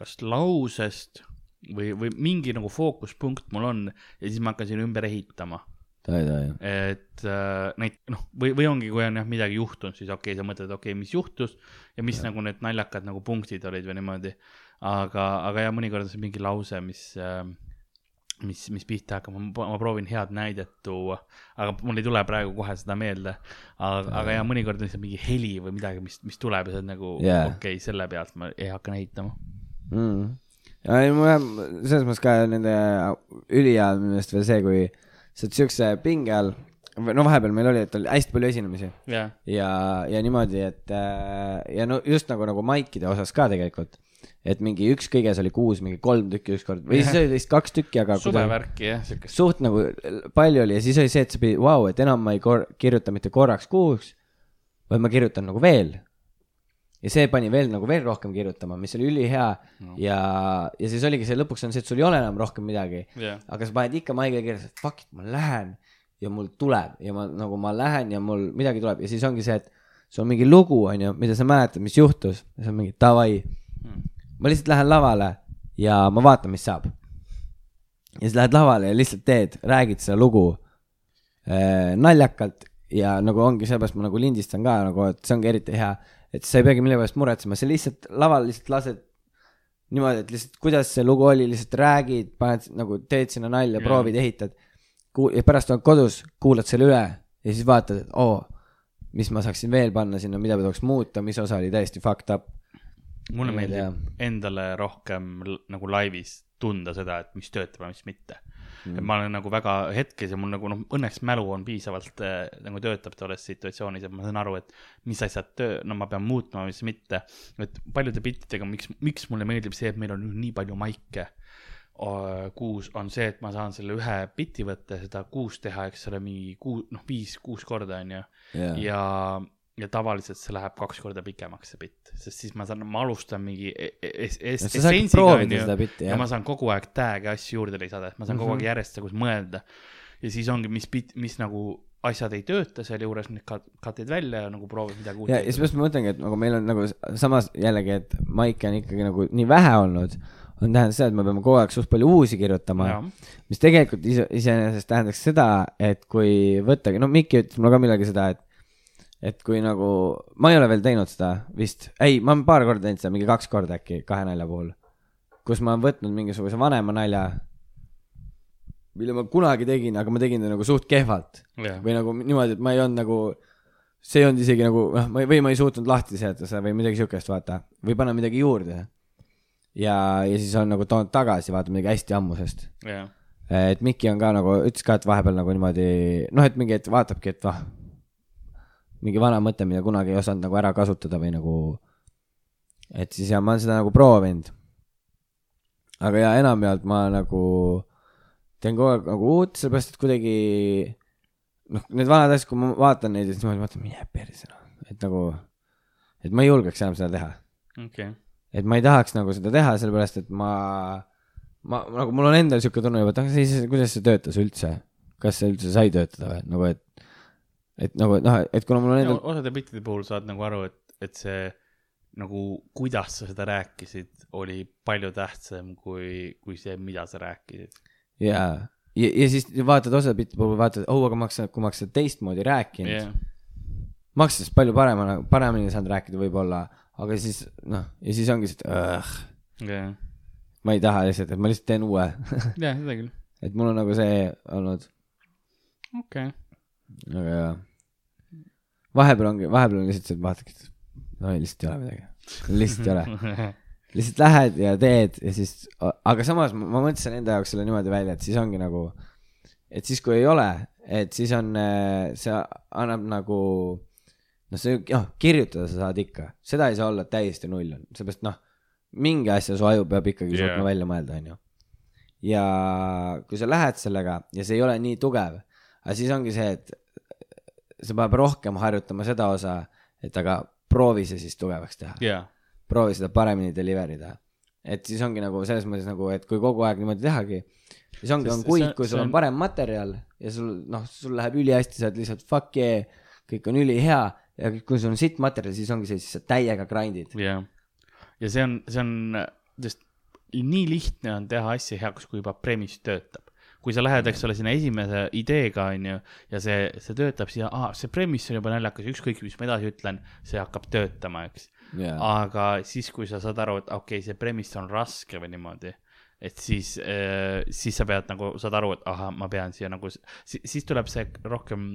kas lausest või, või mingi nagu fookuspunkt mul on ja siis ma hakkan sinna ümber ehitama et äh, neid noh, või, või ongi, kui on jah midagi juhtunud, siis okei okay,, sa mõtled, okei okay,, mis juhtus ja mis ja. nagu need naljakad nagu punktid olid või niimoodi. aga, aga jah, mõnikord on see mingi lause, mis äh, mis, mis pihta hakkab, ma proovin head näidet tuua, aga mul ei tule praegu kohe seda meelde. aga, aga ja mõnikord on lihtsalt mingi heli või midagi, mis, mis tuleb ja sa oled nagu Jaa. okei okay,, selle pealt ma ei hakka ehitama. mm.. ja ei, mul on selles mõttes ka nende ülihea minu meelest veel see, kui sa oled siukse pinge all, no vahepeal meil oli, et oli hästi palju esinemisi. Jah, ja, ja niimoodi, et äh, ja no just nagu, nagu maikide osas ka tegelikult, et mingi üks kõiges oli kuus, mingi kolm tükki ükskord. Või siis oli vist kaks tükki, aga suvevärki jah, siukest. suht nagu palju oli. Ja siis oli see, et sa pidid, vau, et enam ma ei kor- kirjuta mitte korraks kuuks, vaid ma kirjutan nagu veel. Ja see pani veel nagu veel rohkem kirjutama, mis oli ülihea. No. ja, ja siis oligi see lõpuks on see, et sul ei ole enam rohkem midagi, jah, aga sa paned ikka maigile kirja, et fuck it, ma lähen ja mul tuleb. Ja ma nagu ma lähen ja mul midagi tuleb. Ja siis ongi see, et sul on mingi lugu, onju, mida sa mäletad, mis juhtus. See on mingi davai ma lihtsalt lähen lavale ja ma vaatan, mis saab. ja siis lähed lavale ja lihtsalt teed, räägid seda lugu äh, naljakalt. Ja nagu ongi sellepärast ma nagu lindistan ka nagu, et see ongi eriti hea, et sa ei peagi mille pärast muretsema, sa lihtsalt laval lihtsalt lased niimoodi, et lihtsalt kuidas see lugu oli, lihtsalt räägid, paned nagu teed sinna nalja yeah., proovid, ehitad. ja pärast oled kodus, kuulad selle üle ja siis vaatad, et oo, mis ma saaksin veel panna sinna, mida tuleks muuta, mis osa oli täiesti fucked up. mulle meeldib endale rohkem nagu laivis tunda seda, et mis töötab ja mis mitte mm.. et ma olen nagu väga hetkes ja mul nagu noh, õnneks mälu on piisavalt äh, nagu töötab tolles situatsioonis, et ma saan aru, et mis asjad töö, no ma pean muutma, mis mitte. et paljude bittidega, miks, miks mulle meeldib see, et meil on nii palju maike kuus, on see, et ma saan selle ühe biti võtta seda kuus teha, eks ole, mingi kuu, noh, viis-kuus korda on ju yeah. ja, ja tavaliselt see läheb kaks korda pikemaks, see bitt, sest siis ma saan, ma alustan mingi e- e- es- es- sa saadki essentsiga onju. ja jah. ma saan kogu aeg tag'e asju juurde lisada, et ma saan mm -hmm. kogu aeg järjest nagu mõelda. ja siis ongi, mis bit, mis nagu asjad ei tööta sealjuures, need cut, cut'id välja ja nagu proovid midagi uut ja, ja seepärast ma mõtlengi, et nagu meil on nagu samas jällegi, et maike on ikkagi nagu nii vähe olnud, on tähendab seda, et me peame kogu aeg suht palju uusi kirjutama. Mis tegelikult ise, iseenesest tähendaks seda, et kui võttagi, no Mikki ütles mulle ka millalgi seda, et et kui nagu, ma ei ole veel teinud seda vist, ei, ma olen paar korda teinud seda, mingi kaks korda äkki kahe nalja puhul, kus ma olen võtnud mingisuguse vanema nalja, mille ma kunagi tegin, aga ma tegin ta nagu suht kehvalt. Jah, või nagu niimoodi, et ma ei olnud nagu, see ei olnud isegi nagu noh, ma ei, või ma ei suutnud lahti seletada seda või midagi siukest, vaata, või panna midagi juurde. ja, ja siis on nagu toonud tagasi, vaata midagi hästi ammusest. jah, et Mikki on ka nagu, ütles ka, et vahepeal nagu niimoodi, noh, et mingi, et vaatabki, et vah, mingi vana mõte, mida kunagi ei osanud nagu ära kasutada või nagu, et siis ja ma olen seda nagu proovinud. aga ja enamjaolt ma nagu teen kogu aeg nagu uut, sellepärast et kuidagi noh, need vanad asjad, kui ma vaatan neid, siis ma mõtlen, mine perse noh, et nagu, et ma ei julgeks enam seda teha okay.. et ma ei tahaks nagu seda teha, sellepärast et ma, ma nagu mul on endal siuke tunne juba, et siis, kuidas see töötas üldse, kas see üldse sai töötada või nagu, et, et nagu noh, et kuna mul on endal, osade bittide puhul saad nagu aru, et, et see nagu, kuidas sa seda rääkisid, oli palju tähtsam kui, kui see, mida sa rääkisid. ja, ja, ja siis vaatad osa bitti puhul, vaatad, oh, aga ma oleks, kui ma oleks seda teistmoodi rääkinud yeah., ma oleks sellest palju parema, paremini saanud rääkida võib-olla, aga siis noh, ja siis ongi see, et õh, jah, ma ei taha lihtsalt, et ma lihtsalt teen uue jah, seda küll, *laughs* et mul on nagu see olnud, okei okay.. Aga jaa. vahepeal ongi, vahepeal on lihtsalt see, et vaatadki, et no ei, lihtsalt ei ole midagi, lihtsalt ei ole. *laughs* lihtsalt lähed ja teed ja siis, aga samas ma, ma mõtlesin enda jaoks selle niimoodi välja, et siis ongi nagu, et siis kui ei ole, et siis on, see annab nagu, noh, see, noh, kirjutada sa saad ikka, seda ei saa olla täiesti null on, seepärast noh, mingi asja su aju peab ikkagi Jaa. suutma välja mõelda, onju. ja kui sa lähed sellega ja see ei ole nii tugev, aga siis ongi see, et sa pead rohkem harjutama seda osa, et aga proovi see siis tugevaks teha jaa, proovi seda paremini deliver ida. et siis ongi nagu selles mõttes nagu, et kui kogu aeg niimoodi tehagi, siis ongi, on kuid see-, kui see sul on parem materjal ja sul noh, sul läheb ülihästi, sa oled lihtsalt fuck yeah, kõik on ülihea ja kui sul on sitt materjal, siis ongi see, siis sa täiega grind'id. jah. ja see on, see on, sest nii lihtne on teha asja heaks, kui juba premise töötab. Kui sa lähed, eks ole, sinna esimese ideega, onju, ja see, see töötab, siis aa, see premise on juba naljakas, ükskõik, mis ma edasi ütlen, see hakkab töötama, eks. jaa, aga siis, kui sa saad aru, et okei okay,, see premise on raske või niimoodi, et siis, siis sa pead nagu, saad aru, et ahah, ma pean siia nagu, siis tuleb see rohkem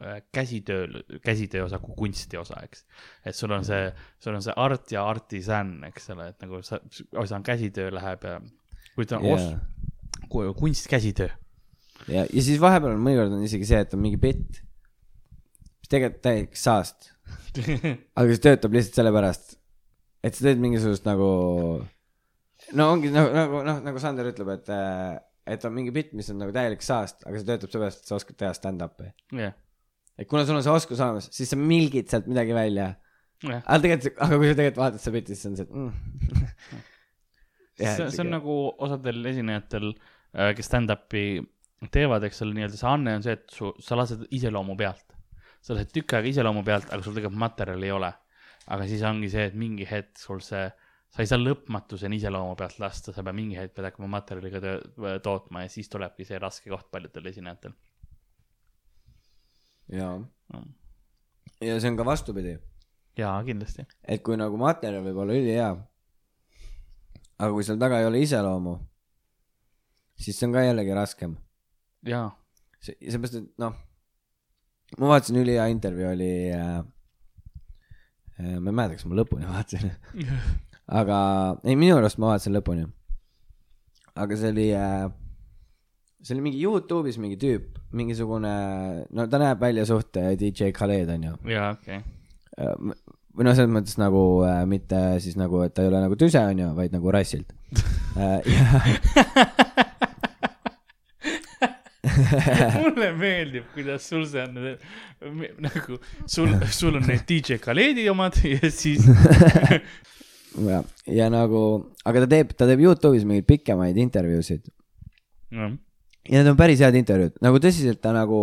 äh, käsitöö, käsitöö osa kui kunsti osa, eks. et sul on see, sul on see art ja artisan, eks ole, et nagu sa, osa on käsitöö läheb ja kui ta on jaa os-, kunst, käsitöö. ja, ja siis vahepeal on mõnikord on isegi see, et on mingi bitt, mis tegelikult täiega saast, *laughs* aga see töötab lihtsalt sellepärast, et sa teed mingisugust nagu, no ongi nagu, nagu noh, nagu Sander ütleb, et, et on mingi bitt, mis on nagu täielik saast, aga see töötab sellepärast, et sa oskad teha stand-up'i. jah, et kuna sul on see oskus olemas, siis sa milgid sealt midagi välja. jah. aga tegelikult, aga kui sa tegelikult vaatad seda bitti, siis on see, mm.. see, see on nagu osadel esinejatel, kes stand-up'i teevad, eks ole, nii-öelda see anne on see, et su, sa lased iseloomu pealt. sa lased tükk aega iseloomu pealt, aga sul tegelikult materjali ei ole. aga siis ongi see, et mingi hetk sul see, sa ei saa lõpmatuseni iseloomu pealt lasta, sa pead mingi hetk pead hakkama materjaliga tootma ja siis tulebki see raske koht paljudel esinejatel. jaa, Mm. ja see on ka vastupidi, jaa, kindlasti. et kui nagu materjal võib olla ülihea, aga kui seal taga ei ole iseloomu, siis see on ka jällegi raskem. jaa, see, seepärast, et noh, ma vaatasin ülihea intervjuu oli äh,, äh, ma ei mäleta, kas ma lõpuni *laughs* vaatasin, aga ei, minu arust ma vaatasin lõpuni. aga see oli äh,, see oli mingi Youtube'is mingi tüüp, mingisugune, no ta näeb välja suht äh, DJ Khaled onju. jaa, okei. või noh, selles mõttes nagu äh, mitte siis nagu, et ta ei ole nagu tüse onju, vaid nagu rassilt *laughs* äh,. ja *laughs* *laughs* mulle meeldib, kuidas sul see on nagu sul, sul on need DJ Khaledi omad ja siis *laughs* ja, ja nagu, aga ta teeb, ta teeb Youtube'is mingeid pikemaid intervjuusid. No, ja need on päris head intervjuud, nagu tõsiselt ta nagu,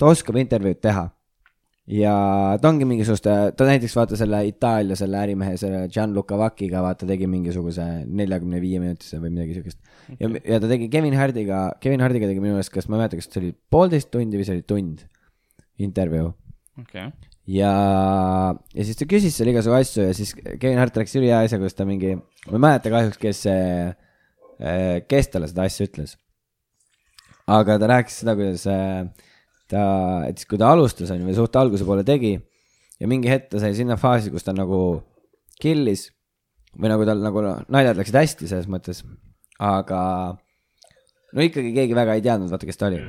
ta oskab intervjuud teha. Ja ta ongi mingisuguste, ta näiteks vaata selle Itaalia selle ärimehe, selle Gianluca Vacchiga vaata tegi mingisuguse neljakümne viie minutise või midagi siukest. ja, ja ta tegi Kevin Hardiga, Kevin Hardiga tegi minu meelest, kas ma ei mäleta, kas see oli poolteist tundi või see oli tund intervjuu okay., ja, ja siis ta küsis seal igasugu asju ja siis Kevin Hart rääkis ülihea asja, kus ta mingi, ma ei mäleta kahjuks, kes see, kes talle seda asja ütles. aga ta rääkis seda, kuidas äh, ta, et siis kui ta alustas on ju või suht alguse poole tegi ja mingi hetk ta sai sinna faasi, kus ta nagu kill'is või nagu tal nagu naljad läksid hästi selles mõttes, aga no ikkagi keegi väga ei teadnud, vaata, kes ta oli.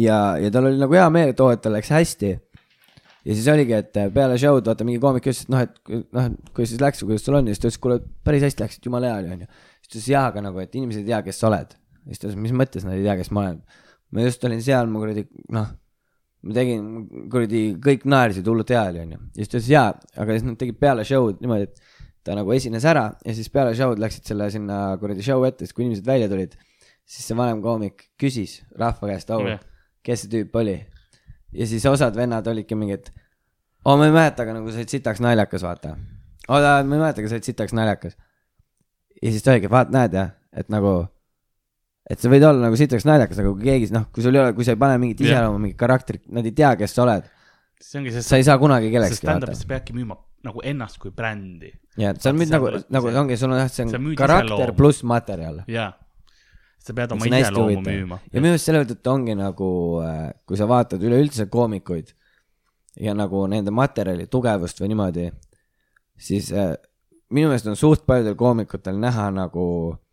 ja, ja tal oli nagu hea meel, et oo, et tal läks hästi. ja siis oligi, et peale show'd vaata mingi koomik ütles, et noh, et noh, et kuidas siis läks kuidas sul on ja siis ta ütles, kuule, päris hästi läks, et jumala hea oli, onju. siis ta ütles jaa, aga nagu, et inimesed ei tea, kes sa oled. siis ta ütles, mis mõttes nad ei tea, kes ma olen. Ma just olin seal, ma kuradi noh, ma tegin kuradi, kõik naersid, hullult hea oli, onju. ja siis ta ütles jaa, aga siis nad tegid peale show'd niimoodi, et ta nagu esines ära ja siis peale show'd läksid selle sinna kuradi show ette, siis kui inimesed välja tulid, siis see vanem koomik küsis rahva käest, au Jah., kes see tüüp oli. ja siis osad vennad olidki mingid, oo ma ei mäleta, aga nagu sa olid sitaks naljakas, vaata. oota, ma ei mäleta, aga sa olid sitaks naljakas. ja siis ta oligi, vaat näed jah, et nagu, et sa võid olla nagu sitaks naljakas, aga kui keegi, noh, kui sul ei ole, kui sa ei pane mingit iseloomu, mingit karakterit, nad ei tea, kes sa oled, see ongi see, sa ei saa kunagi see kellekski stand-up, vaata. sa peadki müüma nagu ennast kui brändi. Ja nüüd seal nagu nagu see- ongi, sul on jah, see sa on müüd karakter pluss materjal. ja sa pead oma iseloomu müüma. ja minu meelest selle tõttu ongi nagu, kui sa vaatad üleüldse koomikuid ja nagu nende materjali tugevust või niimoodi, siis äh, minu meelest on suht paljudel koomikutel näha nagu äh,,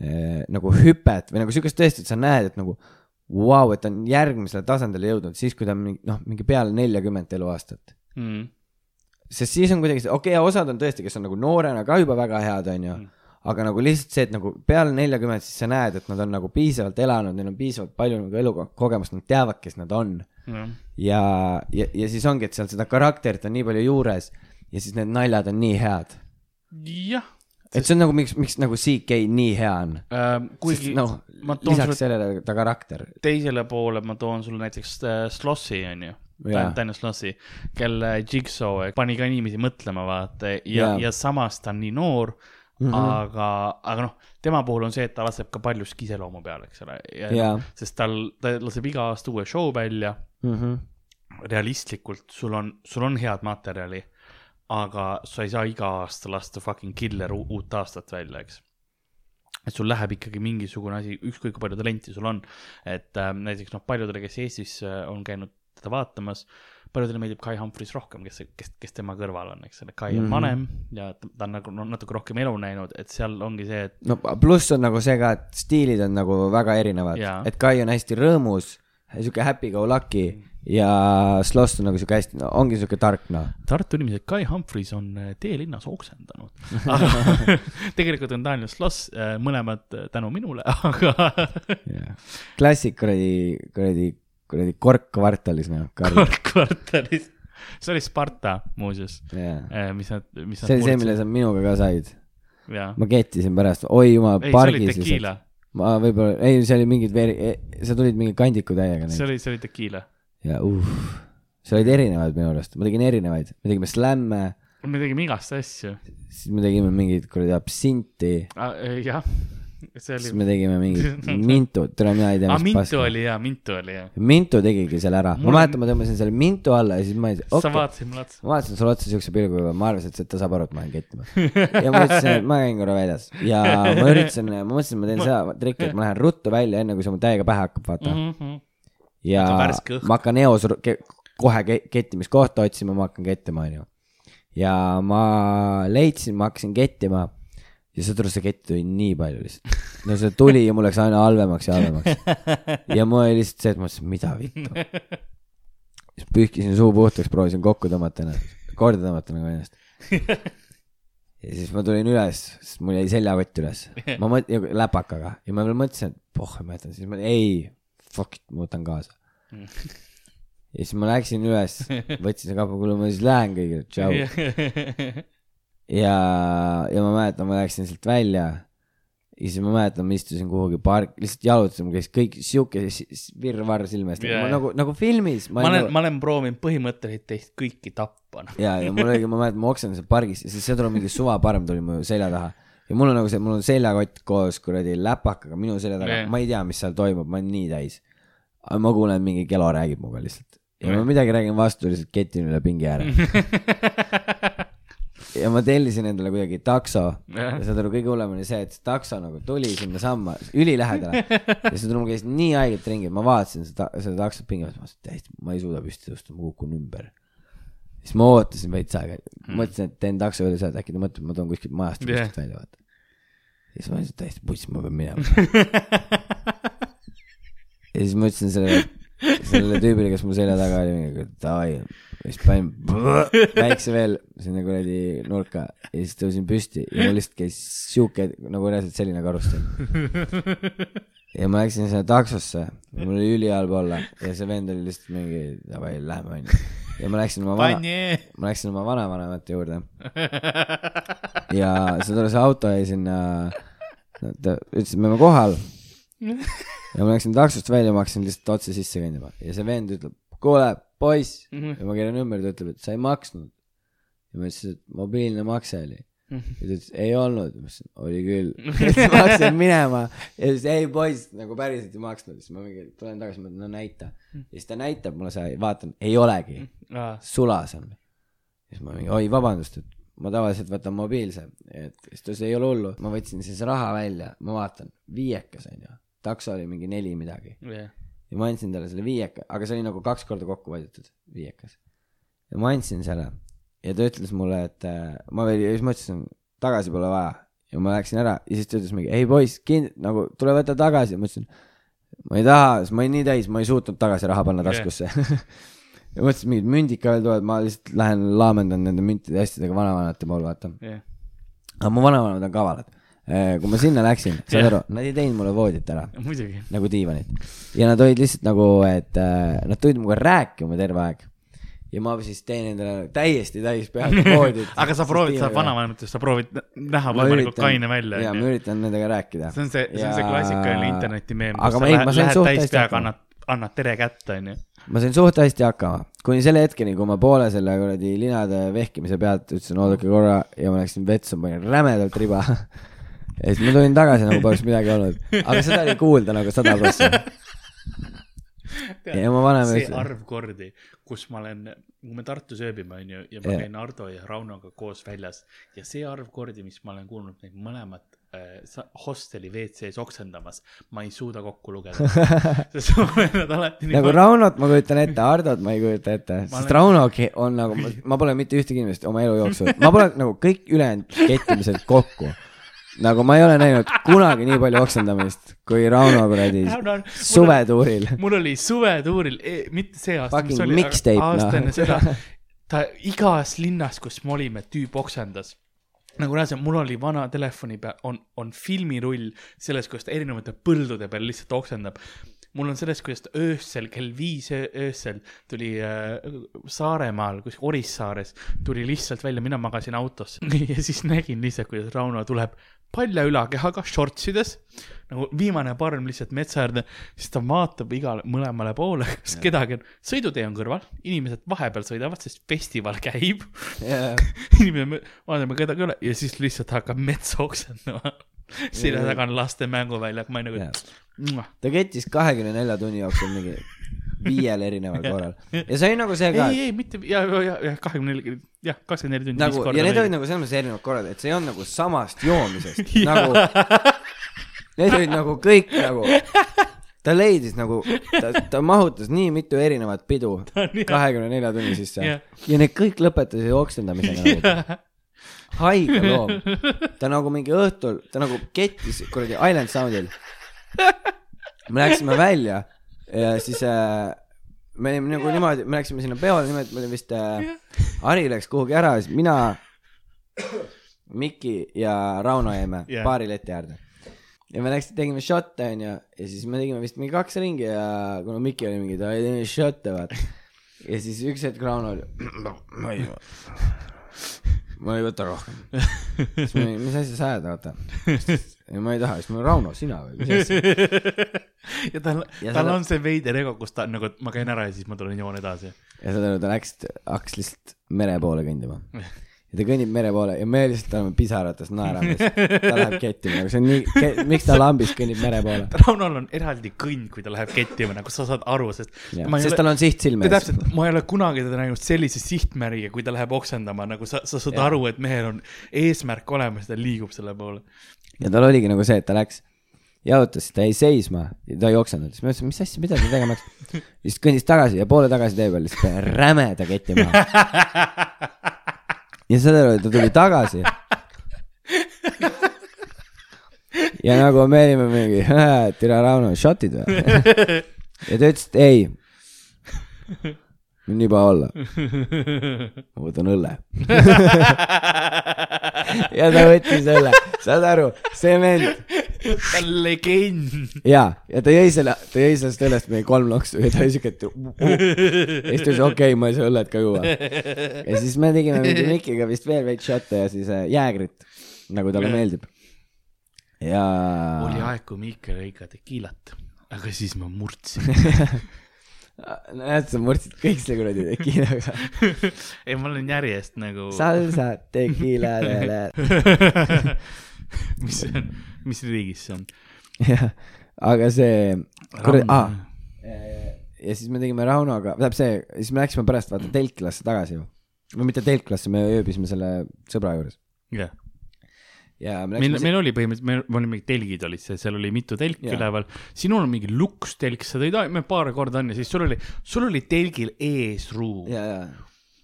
nagu hüpet või nagu siukest tõesti, et sa näed, et nagu vau wow,, et ta on järgmisele tasandile jõudnud siis, kui ta on mingi noh, mingi peale neljakümmet eluaastat. mm.. sest siis on kuidagi see, okei okay,, osad on tõesti, kes on nagu noorena ka juba väga head, onju Mm. aga nagu lihtsalt see, et nagu peale neljakümmet, siis sa näed, et nad on nagu piisavalt elanud, neil on piisavalt palju nagu elukogemust, nad teavad, kes nad on. jah, ja, ja, ja siis ongi, et seal seda karakterit on nii palju juures ja siis need naljad on nii head. jah, et see on nagu, miks, miks nagu CK nii hea on. Ähm, kuigi noh, toon lisaks sulle sellele ta karakter. teisele poole, ma toon sulle näiteks äh, Slossi onju. Jaa. Daniel Slossi, kelle Jigsaw eh, pani ka inimesi mõtlema, vaata ja Jaa., ja samas ta on nii noor mm. -hmm. aga, aga noh, tema puhul on see, et ta laseb ka paljuski iseloomu peale, eks ole. Jaa. sest tal, ta laseb iga aasta uue show välja Mm -hmm. realistlikult sul on, sul on head materjali, aga sa ei saa iga aasta lasta fucking killer uut aastat välja, eks. et sul läheb ikkagi mingisugune asi, ükskõik kui palju talenti sul on, et äh, näiteks noh, paljudele, kes Eestis äh, on käinud teda vaatamas, paljudele meeldib Kai Humphries rohkem, kes, kes, kes tema kõrval on, eks. Ole, Kai on Mhm. vanem ja ta, on nagu no, natuke rohkem elu näinud, et seal ongi see, et no pluss on nagu see ka, et stiilid on nagu väga erinevad. Et Kai on hästi rõõmus, sihuke happy go lucky ja Sloss on nagu sihuke hästi, no ongi sihuke tark noh. Tartu inimesed, Kai Humphries on äh, teelinnas oksendanud. aga *laughs* tegelikult on Daniel Sloss äh, mõlemad äh, tänu minule, *laughs* aga klassik kuradi, kuradi, kuradi korkkvartalis noh. kvartalis. see oli Sparta muuseas, Yeah. mis nad, mis nad see oli see, mille sa minuga ka said. ma kettisin pärast, oi jumal, see pargis tekiila, ma võib-olla, ei, see oli mingid veeri, sa tulid mingi kandikutäiega see neid oli, see oli tekiila. Ja uh, sa olid erinevad minu arust, ma tegin erinevaid, me tegime slämme, me tegime igast asju, siis me tegime mingit kuradi absinti, jah, see siis oli, me tegime mingit *laughs* mintut, tule mina ei tea, aa, mis Mintu paska. oli jaa, Mintu oli jah. Mintu tegigi selle ära, Mul ma mäletan, ma tõmbasin selle Mintu alla ja siis ma ei, sa okei, vaatasid mulle otsa. ma vaatasin sulle otsa siukse pilguga, ma arvasin, et ta saab aru, et ma lähen kettima. ja ma ütlesin, et ma käin korra väljas. Ja ma üritasin, ma mõtlesin, et ma teen seda trikki, et ma lähen ruttu välja, enne kui see mu täiega pähe hakkab, vaata. ja Aga õhk. ma hakkan eos ke- kohe ke- kettimiskohta otsima, ma hakkan kettima, onju. ja ma leidsin, ma hakkasin kettima ja aru, see kett tuli nii palju lihtsalt. no see tuli ja mul läks aina halvemaks ja halvemaks. ja mul oli lihtsalt see, et ma mõtlesin, mida vittu. siis pühkisin suu puhtaks, proovisin kokku tõmmata ennast, korda tõmmata nagu ennast. ja siis ma tulin üles, sest mul jäi seljakott üles. ma mõtlesin, läpakaga ja ma veel mõtlesin, et poh, ma jätan, siis ei, fuck it, ma võtan kaasa. *laughs* ja siis ma läksin üles, võtsin see kapa, kuule ma siis lähen kõigile, tšau. *laughs* ja, ja ma mäletan, ma läksin sealt välja ja siis ma mäletan, ma istusin kuhugi park, lihtsalt jalutasin, käis kõik sihuke virvarr silme eest jaa. nagu, nagu filmis. ma olen, ma olen proovinud põhimõtteliselt teist kõiki tappa, noh. ja, ja mul oligi, ma mäletan, ma oksendasin pargis ja siis see tuleb mingi suvaparm tuli mu selja taha. Ja mul on nagu see, mul on seljakott koos kuradi läpakaga minu selja taga ma ei tea, mis seal toimub, ma olen nii täis. aga ma kuulen, mingi Kelo räägib minuga lihtsalt. ja ma midagi räägin vastu, lihtsalt ketin üle pingi ääre. *laughs* ja ma tellisin endale kuidagi takso ja saad aru, kõige hullem oli see, et see takso nagu tuli sinnasamma, ülilähedale. ja see tuli, mul käis nii haiget ringi, ma vaatasin seda, seda taksot pingi pealt, ma mõtlesin, täiesti, ma ei suuda püsti tõusta, ma kukun ümber. Siis ma ootasin veits aega, mõtlesin, et teen takso üle sealt, äkki ta mõtleb, ma toon kuskilt majast kuskilt välja, vaata. siis ma olin täiesti puss, ma pean minema. *laughs* ja siis ma ütlesin sellele, sellele tüübile, kes mul selja taga oli, davai. ja siis panin väikse veel sinna kuradi nurka ja siis tõusin püsti ja mul lihtsalt käis sihuke nagu reaalselt selline karustel. *laughs* ja ma läksin sinna taksosse, mul oli ülihalb olla ja see vend oli lihtsalt mingi davai, lähme onju. ja ma läksin oma vana, ma läksin oma vanavanemate juurde. ja see tuli see auto jäi sinna, ta ütles, et me oleme kohal. ja ma läksin taksost välja, ma hakkasin lihtsalt otse sisse kõndima ja see vend ütleb, kuule, poiss. Mhm. ja ma keeran ümber, ta ütleb, et sa ei maksnud. ja ma ütlesin, et mobiilne makse oli. Ja ta ütles, ei olnud. ma ütlesin, oli küll. *laughs* siis ma hakkasin minema. Ja siis ei poiss nagu päriselt ei maksnud, siis ma mingi tulen tagasi, mõtlen no näita. ja siis ta näitab mulle seda, vaatan, ei olegi, sulas on. siis ma mingi, oi vabandust, et ma tavaliselt võtan mobiilse, et siis ta ütles, ei ole hullu. ma võtsin siis raha välja, ma vaatan, viiekas on ju, takso oli mingi neli midagi. Ja ma andsin talle selle viieka, aga see oli nagu kaks korda kokku võetud, viiekas. ja ma andsin selle ja ta ütles mulle, et äh, ma veel, ja siis ma ütlesin, tagasi pole vaja. ja ma läksin ära ja siis ta ütles mingi, ei poiss, kind-, nagu tule võta tagasi, ma ütlesin, ma ei taha, sest ma olin nii täis, ma ei suutnud tagasi raha panna taskusse yeah. *laughs* ja mõtlesin, mingid mündid ka veel tulevad, ma lihtsalt lähen laamendan nende müntide asjadega vanavanemate poole, vaata. aga mu vanavanemad on kavalad. kui ma sinna läksin, saad Jah. aru, nad ei teinud mulle voodit ära nagu diivanit. ja nad olid lihtsalt nagu, et äh, nad tulid minuga rääkima terve aeg. Ja ma siis teen endale täiesti täis peale *laughs* voodit. aga sa proovid seda. vanavanematest, sa proovid näha võimalikult kaine välja, ja ma üritan nendega rääkida. see on see, see on see klassikaline interneti meem, Aga kus ma- sa ei, lähed ma lähed täis peaga, annad, annad tere kätte, onju. ma sain suht hästi hakkama, kuni selle hetkeni, kui ma poole selle kuradi linade vehkimise pealt ütlesin oodake korra ja ma läksin vetsu, panin rämedalt riba. ja siis ma tulin tagasi nagu poleks midagi olnud, aga seda oli kuulda nagu sada prossa. *laughs* ja ma vanem see ütles, arv kordi, kus ma olen, kui me Tartus ööbime, onju, ja ma Jah. käin Ardo ja Raunoga koos väljas ja see arv kordi, mis ma olen kuulnud neid mõlemat äh, hosteli WC-s oksendamas, ma ei suuda kokku lugeda. *laughs* sest ma olen nad alati nagu Raunot ma kujutan ette, Hardot ma ei kujuta ette, sest olen- Rauno ke- on nagu, ma pole mitte ühtegi inimest oma elu jooksul, ma pole nagu kõik ülejäänud kettimised kokku. Nagu ma ei ole näinud kunagi nii palju oksendamist kui Rauno kuradi suvetuuril. mul oli suvetuuril eh,, mitte see aasta, Fucking mixtape, aasta noh. enne seda, *laughs* ta igas linnas, kus me olime, tüüp oksendas nagu reaalselt, mul oli vana telefoni peal, on, on filmirull sellest, kuidas ta erinevate põldude peal lihtsalt oksendab. mul on sellest, kuidas ta öösel kell viis öö- öösel tuli äh, Saaremaal, kus Orissaares, tuli lihtsalt välja, mina magasin autos *laughs* ja siis nägin lihtsalt, kuidas Rauno tuleb palja ülakehaga shortsides, nagu viimane parm lihtsalt metsa äärde, siis ta vaatab igale, mõlemale poole, kas kedagi on, sõidutee on kõrval, inimesed vahepeal sõidavad, sest festival käib. *laughs* inimene, vaatame kedagi ole. Ja siis lihtsalt hakkab metsa oksendama. *laughs* selja taga on laste mänguväljak, ma olin nagu, ta kettis kahekümne nelja tunni jooksul mingi viiel erineval *laughs* korral ja see oli nagu see ka, ei, ei mitte ja, ja, ja kahekümne neli, jah, kakskümmend neli tundi. nagu ja need olid nagu selles mõttes erinevad korrad, et see ei olnud nagu samast joomisest *laughs* nagu, need olid nagu kõik nagu, ta leidis nagu, ta, ta mahutas nii mitu erinevat pidu *laughs* kahekümne nelja tunni sisse Jah. ja need kõik lõpetasid oksendamisega nagu. haige loom, ta nagu mingi õhtul, ta nagu kettis kuradi Island Soundil. me läksime välja ja siis äh, me olime nagu niimoodi, me läksime sinna peole niimoodi, me olime vist äh,, Hari läks kuhugi ära, siis mina, Miki ja Rauno jäime Jah. baari leti äärde. ja me läksime, tegime šotte onju ja siis me tegime vist mingi kaks ringi ja kuna Miki oli mingi, ta oli teinud šotte vaata. ja siis üks hetk Rauno oli, *clears throat* ma ei, ma ei võta rohkem. *laughs* siis me, mis asja sa ajad, vaata. ei, ma ei taha, siis ma, Rauno, sina või, mis asja? *laughs* ja tal, tal on see veider ego, kus ta nagu, et ma käin ära ja siis ma tulen joon edasi. ja saad aru, ta läks, hakkas lihtsalt mere poole kõndima. *laughs* ja ta kõnnib mere poole ja me lihtsalt oleme pisarates naeramas. *laughs* ta läheb kettima, aga see on nii, miks ta lambist kõnnib mere poole? *laughs* Raunol on eraldi kõnd, kui ta läheb kettima, nagu sa saad aru, sest sest ole, tal on siht silme ees. täpselt, ma ei ole kunagi teda näinud sellise sihtmärgiga, kui ta läheb oksendama, nagu sa, sa saad Jaa. aru, et mehel on eesmärk olemas, ta liigub selle poole. ja tal oligi nagu see, et ta läks, jalutas, ta jäi seisma ja ta ei jooksnud, siis ma ütlesin, mis asja, mida sa tegema hakkasid. *laughs* siis kõndis tagasi ja poole tagasi tee peal, pani rämeda keti maha. Ja saad aru, ta tuli tagasi. ja nagu me olime mingi, tere Rauno, shot'id või? ja ta ütles, et ei. Nii paha olla. ma võtan õlle. *laughs* ja ta võttis õlle, saad aru, see vend ta on legend. ja, ja ta jõi selle, ta jõi sellest õllest mingi kolm loksu ja ta oli siuke, uh, uh. ja siis ta ütles, okei okay,, ma ei saa õllet ka juua. ja siis me tegime mingi Mikiga vist veel veits šotte ja siis äh, jäägrit, nagu talle meeldib. ja. oli aeg, kui Miikel lõi ka tekiilat, aga siis ma murdsin. *laughs* näed, sa murdsid kõik selle kuradi tekiilaga. *laughs* ei, ma olen järjest nagu. salsa tekiila. *laughs* mis see on, mis riigis see on? jah, aga see, kuradi, aa. ja siis me tegime Raunoga, tähendab see, siis me läksime pärast vaata telklasse tagasi ju. või mitte telklasse, me ööbisime selle sõbra juures. jah, ja me meil, meil oli põhimõtteliselt, meil me olime, telgid olid seal, seal oli mitu telki Jaa. üleval. sinul on mingi lukstelk, sa tõid, me paar korda on ja siis sul oli, sul oli telgil ees ruum. ja, ja.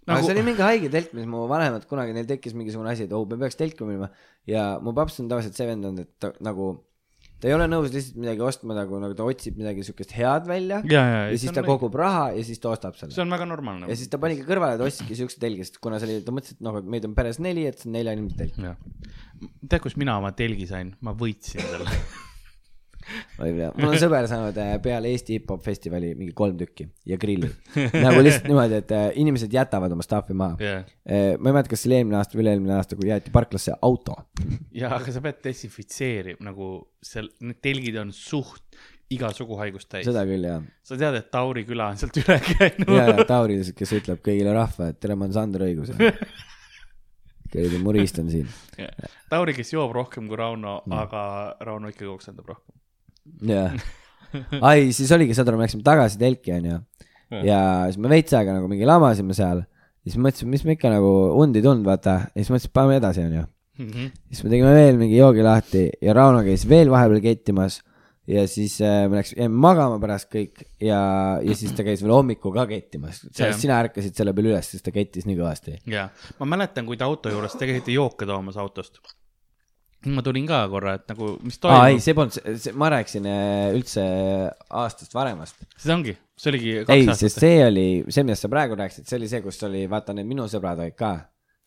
Nagu- aga see oli mingi haige telk, mis mu vanemad kunagi, neil tekkis mingisugune asi, et oh, me peaks telki minema ja mu paps on tavaliselt see vend olnud, et ta nagu, ta ei ole nõus lihtsalt midagi ostma nagu, nagu ta otsib midagi siukest head välja ja, ja, ja, siis ta. kogub raha ja siis ta ostab selle. see on väga normaalne ja. siis ta panigi kõrvale, ta ostski siukse telgi, sest kuna see oli, ta mõtles, et noh, et meid on peres neli, et see on nelja inimese telk. tead, kus mina oma telgi sain, ma võitsin selle. *laughs* mul on sõber saanud äh, peale Eesti hip-hop festivali mingi kolm tükki ja grilli. nagu lihtsalt niimoodi, et äh, inimesed jätavad oma stuff'i maha. jah, ma ei mäleta, kas see oli eelmine aasta või üle-eelmine aasta, kui jäeti parklasse auto. ja aga sa pead desinfitseerima nagu seal, need telgid on suht igasugu haigust täis. seda küll jah. sa tead, et Tauri küla on sealt üle käinud. ja, ja Tauri, kes ütleb kõigile rahva, et tere, ma olen Sander Õigus. kuradi murist on siin. Tauri, kes joob rohkem kui Rauno, aga Rauno ikkagi oksendab rohkem. Jah. *laughs* ai, siis oligi, aru, me läksime tagasi telki, onju. ja siis me veits aega nagu mingi lamasime seal. siis mõtlesime, mis me ikka nagu und ei tulnud, vaata. ja siis mõtlesime, et paneme edasi, onju. Mhm. siis me tegime veel mingi joogi lahti ja Rauno käis veel vahepeal kettimas ja siis äh, me läks, jäime magama pärast kõik ja, ja siis ta käis veel hommikul ka kettimas. Sina ärkasid selle peale üles, sest ta kettis nii kõvasti. ja ma mäletan, kui te auto juures, te käisite jooke toomas autost. Ma tulin ka korra, et nagu, mis aa ei, toimub. see polnud, ma rääkisin äh, üldse aastast varemast. see ongi, see oligi ei, kaks sest aastat. see oli, see, millest sa praegu rääkisid, see oli see, kus oli, vaata need minu sõbrad olid ka.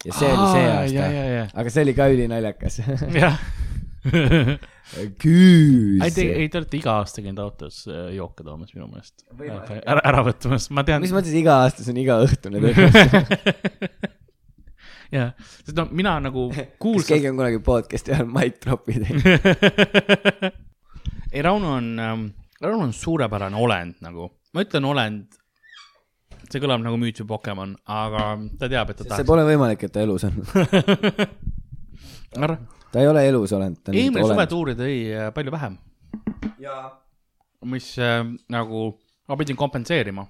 ja see oli see aasta. aga see oli ka ülinaljakas. ja, jah. *laughs* küüs ei, te, ei, te olete iga aasta käinud autos äh, jooke toomas minu meelest. ära, ära võtmas, ma tean mis. mõttes iga aasta, see on iga õhtune töö. *laughs* *laughs* jah, sest no mina nagu *laughs* kas kuulsin. keegi on kunagi podcast'i ajal mic drop'i teinud? *laughs* ei, Rauno on ähm,, Rauno on suurepärane olend nagu, ma ütlen olend, see kõlab nagu müüt või Pokemon, aga ta teab, et ta see tahaks. pole võimalik, et ta elus on. *laughs* ta ei ole elus olend. eelmine suvetuuri tõi äh, palju vähem, mis äh, nagu, ma pidin kompenseerima.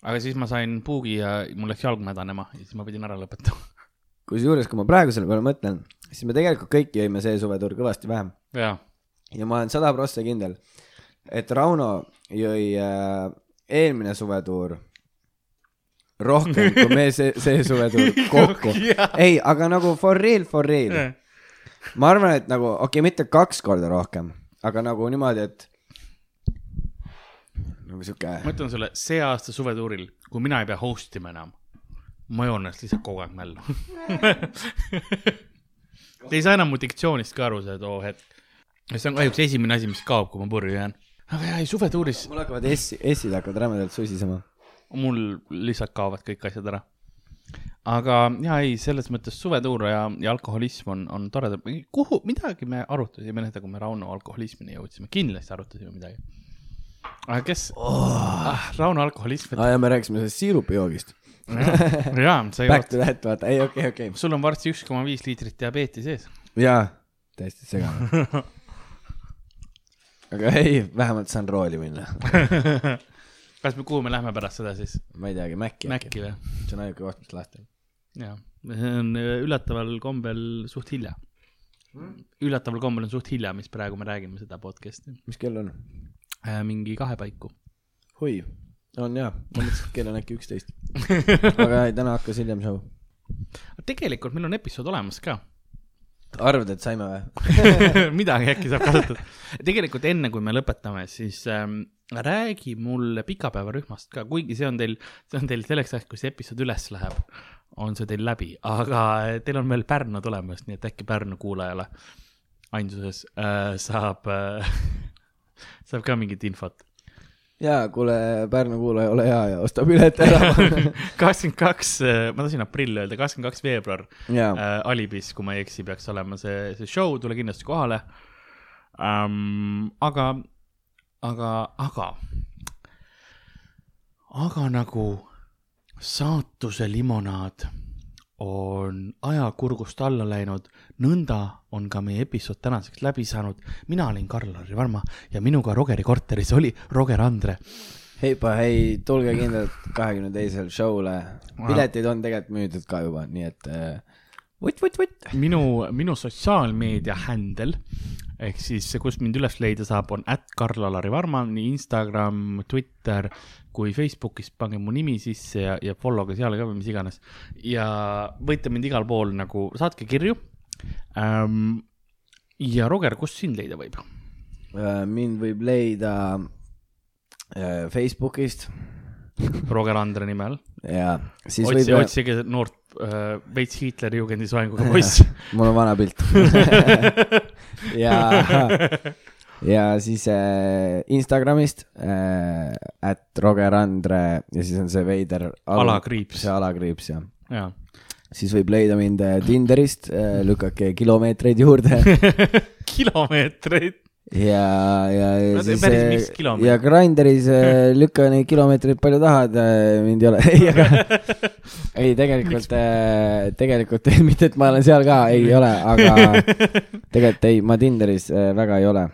aga siis ma sain puugi ja mul läks jalg mädanema ja siis ma pidin ära lõpetama. kusjuures, kui ma praegu selle peale mõtlen, siis me tegelikult kõik jõime see suvetuur kõvasti vähem. Ja ma olen sada prossa kindel, et Rauno jõi äh, eelmine suvetuur rohkem kui me see, see suvetuur *laughs* kokku. ei, aga nagu for real, for real. ma arvan, et nagu okei okay,, mitte kaks korda rohkem, aga nagu niimoodi, et nagu sihuke ma ütlen sulle, see aasta suvetuuril, kui mina ei pea host ima enam, ma joon ennast lihtsalt kogu aeg mällu. Te ei saa enam mu diktsioonist ka aru, see too hetk. see on kahjuks esimene asi, mis kaob, kui ma purju jään. aga jaa, ei suvetuuris mul hakkavad S, S-id hakkavad rämedalt susisema. mul lihtsalt kaovad kõik asjad ära. aga ja ei, selles mõttes suvetuur ja, ja alkoholism on, on toredad. kuhu, midagi me arutasime enne kui me Rauno alkoholismini jõudsime, kindlasti arutasime midagi. aga kes oh., ah, Rauno alkoholism, aa ja me rääkisime sellest siirupijoogist. *laughs* jaa, sa ei Back to that, vaata, ei okei okay,, okei okay.. sul on varsti üks koma viis liitrit diabeeti sees. jaa, täiesti segane. *laughs* aga ei, vähemalt saan rooli minna. *laughs* kas me, kuhu me lähme pärast seda siis? ma ei teagi, Maci. Maci või? see on ainuke koht, mis lahti on. jaa, see on äh, üllataval kombel suht hilja. üllataval kombel on suht hilja, mis praegu me räägime seda podcast'i. mis kell on? mingi kahe paiku. oi, on jaa, ma mõtlesin, et kell on äkki üksteist. *laughs* aga ei, täna hakkas hiljem show. tegelikult meil on episood olemas ka. arvad, et saime või? *laughs* midagi äkki saab kasutada. tegelikult enne, kui me lõpetame, siis ähm, räägi mulle pikapäevarühmast ka, kuigi see on teil, see on teil selleks ajaks, kui see episood üles läheb, on see teil läbi, aga teil on veel Pärnu tulemas, nii et äkki Pärnu kuulajale ainsuses äh, saab äh, *laughs* saab ka mingit infot. jaa, kuule, Pärnu kuulaja, ole hea ja osta pilet ära. *laughs* kakskümmend kaks, ma tahtsin aprill öelda, kakskümmend kaks veebruar jaa, äh, Alibis, kui ma ei eksi, peaks olema see, see show, tule kindlasti kohale ähm,. aga, aga, aga, aga nagu saatuse limonaad on ajakurgust alla läinud, nõnda on ka meie episood tänaseks läbi saanud. mina olin Karl-Lari Varma ja minuga Rogeri korteris oli Roger Andre. heipa hei, tulge kindlalt kahekümne teisel show'le. piletid on tegelikult müüdud ka juba, nii et äh, vutt, vutt, vutt. minu, minu sotsiaalmeedia händel ehk siis kust mind üles leida saab, on at Karl-Alari Varma, nii Instagram, Twitter kui Facebookis, pange mu nimi sisse ja, ja follow ge seal ka või mis iganes. ja võite mind igal pool nagu, saatke kirju ähm,. ja Roger, kust sind leida võib? Äh, mind võib leida äh, Facebookist Roger Andre nime all. ja siis otsi, võib, otsige noort äh, veits Hitleri jugendisoenguga *laughs* poiss. mul on vana pilt *laughs* *laughs* ja, ja siis äh, Instagramist äh, at Roger Andre ja siis on see veider alu- alakriips see, alakriips jah. jaa. siis võib leida mind äh, Tinderist äh,, lükake kilomeetreid juurde *laughs* kilomeetreid. ja, ja, ja No siis kilomeetrid? ja Grinderis äh, *laughs* lükka neid kilomeetreid palju tahad, mind ei ole, *laughs* ei, aga ei tegelikult, tegelikult mitte, et ma olen seal ka, ei ole, aga tegelikult ei, ma Tinderis äh, väga ei ole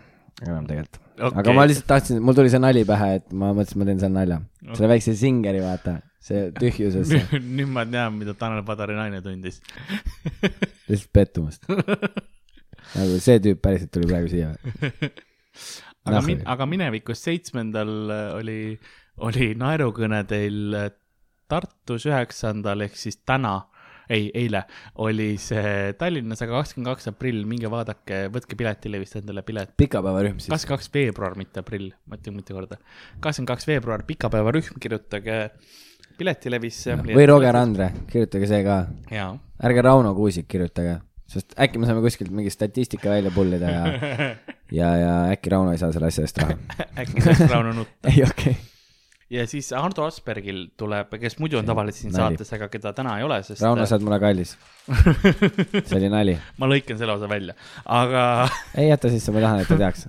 enam tegelikult okay.. aga ma lihtsalt tahtsin, mul tuli see nali pähe, et ma mõtlesin, ma teen seal nalja, selle väikse singeri, vaata, see tühjusesse, *laughs* nüüd nüüd ma tean, mida Tanel Padari naine tundis. *laughs* lihtsalt pettumust. nagu see tüüp päriselt tuli praegu siia. aga Noh, min-, aga minevikus seitsmendal äh, oli, oli naerukõne teil äh, Tartus üheksandal ehk siis täna, ei, eile oli see Tallinnas, aga kakskümmend kaks aprill, minge vaadake, võtke piletile vist endale pilet. pikapäevarühm siis. kakskümmend kaks veebruar, mitte aprill, ma ütlen mitu korda. kakskümmend kaks veebruar, pikapäevarühm, kirjutage piletilevisse. või Roger. Andre, kirjutage see ka. ärge Rauno Kuusik kirjutage, sest äkki me saame kuskilt mingi statistika välja pullida ja, *laughs* ja, ja äkki Rauno ei saa selle asja eest raha. äkki saaks Rauno nutta. *laughs* ei, okei okay.. Ja siis Ardo Aspergil tuleb, kes muidu on tavaliselt siin nali. saates, aga keda täna ei ole, sest Rauno, sa oled mulle kallis. see oli nali. *laughs* ma lõikan selle osa välja, aga, *laughs* ei jäta sisse, ma tahan, et ta teaks.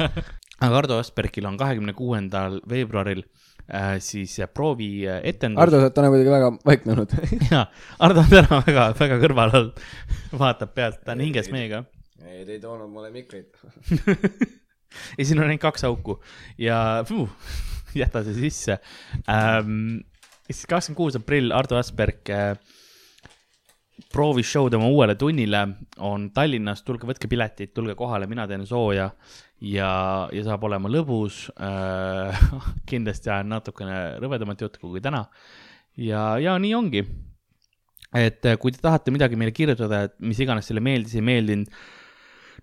*laughs* aga Ardo Aspergil on kahekümne kuuendal veebruaril äh, siis proovi äh, etendus. Ardo, sa oled täna kuidagi väga vaiknenud. jaa, Ardo on täna väga, väga kõrval olnud, vaatab pealt, ta on hinges meiega. ei, te ei toonud mulle mikrit. ja siin on ainult kaks auku ja puh, *laughs* jäta see sisse ähm,. siis kakskümmend kuus aprill Ardo Asperg äh, proovis show'd oma uuele tunnile, on Tallinnas, tulge võtke piletid, tulge kohale, mina teen sooja ja, ja saab olema lõbus äh. *laughs* kindlasti ajan natukene rõvedamat juttu kui täna ja, ja nii ongi. et äh, kui te tahate midagi meile kirjutada, et mis iganes teile meeldis, ei meeldinud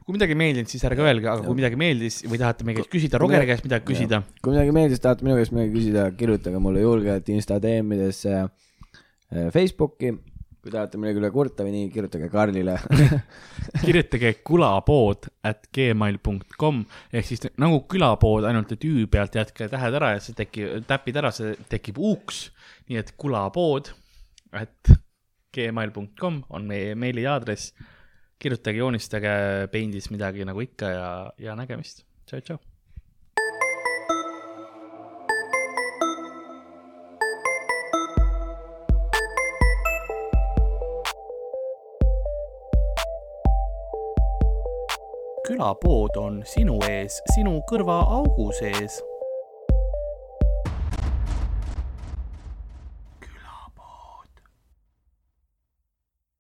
kui midagi ei meeldinud, siis ärge öelge, aga kui midagi meeldis või tahate meie käest küsida, Rogeri käest midagi küsida, kui midagi meeldis, tahate minu käest midagi küsida, kirjutage mulle julgelt Insta DM-idesse äh, Facebooki. kui tahate millegi üle kurta või nii, kirjutage Karlile. *laughs* kirjutage kulapood at gmail.com ehk siis nagu külapood, ainult et ü pealt jätke tähed ära ja see tekib, täpid ära, see tekib U-ks. nii et kulapood at gmail.com on meie meiliaadress. kirjutage, joonistage Paint'is midagi nagu ikka ja, ja nägemist. tšau, tšau. külapood on sinu ees, sinu kõrvaaugu sees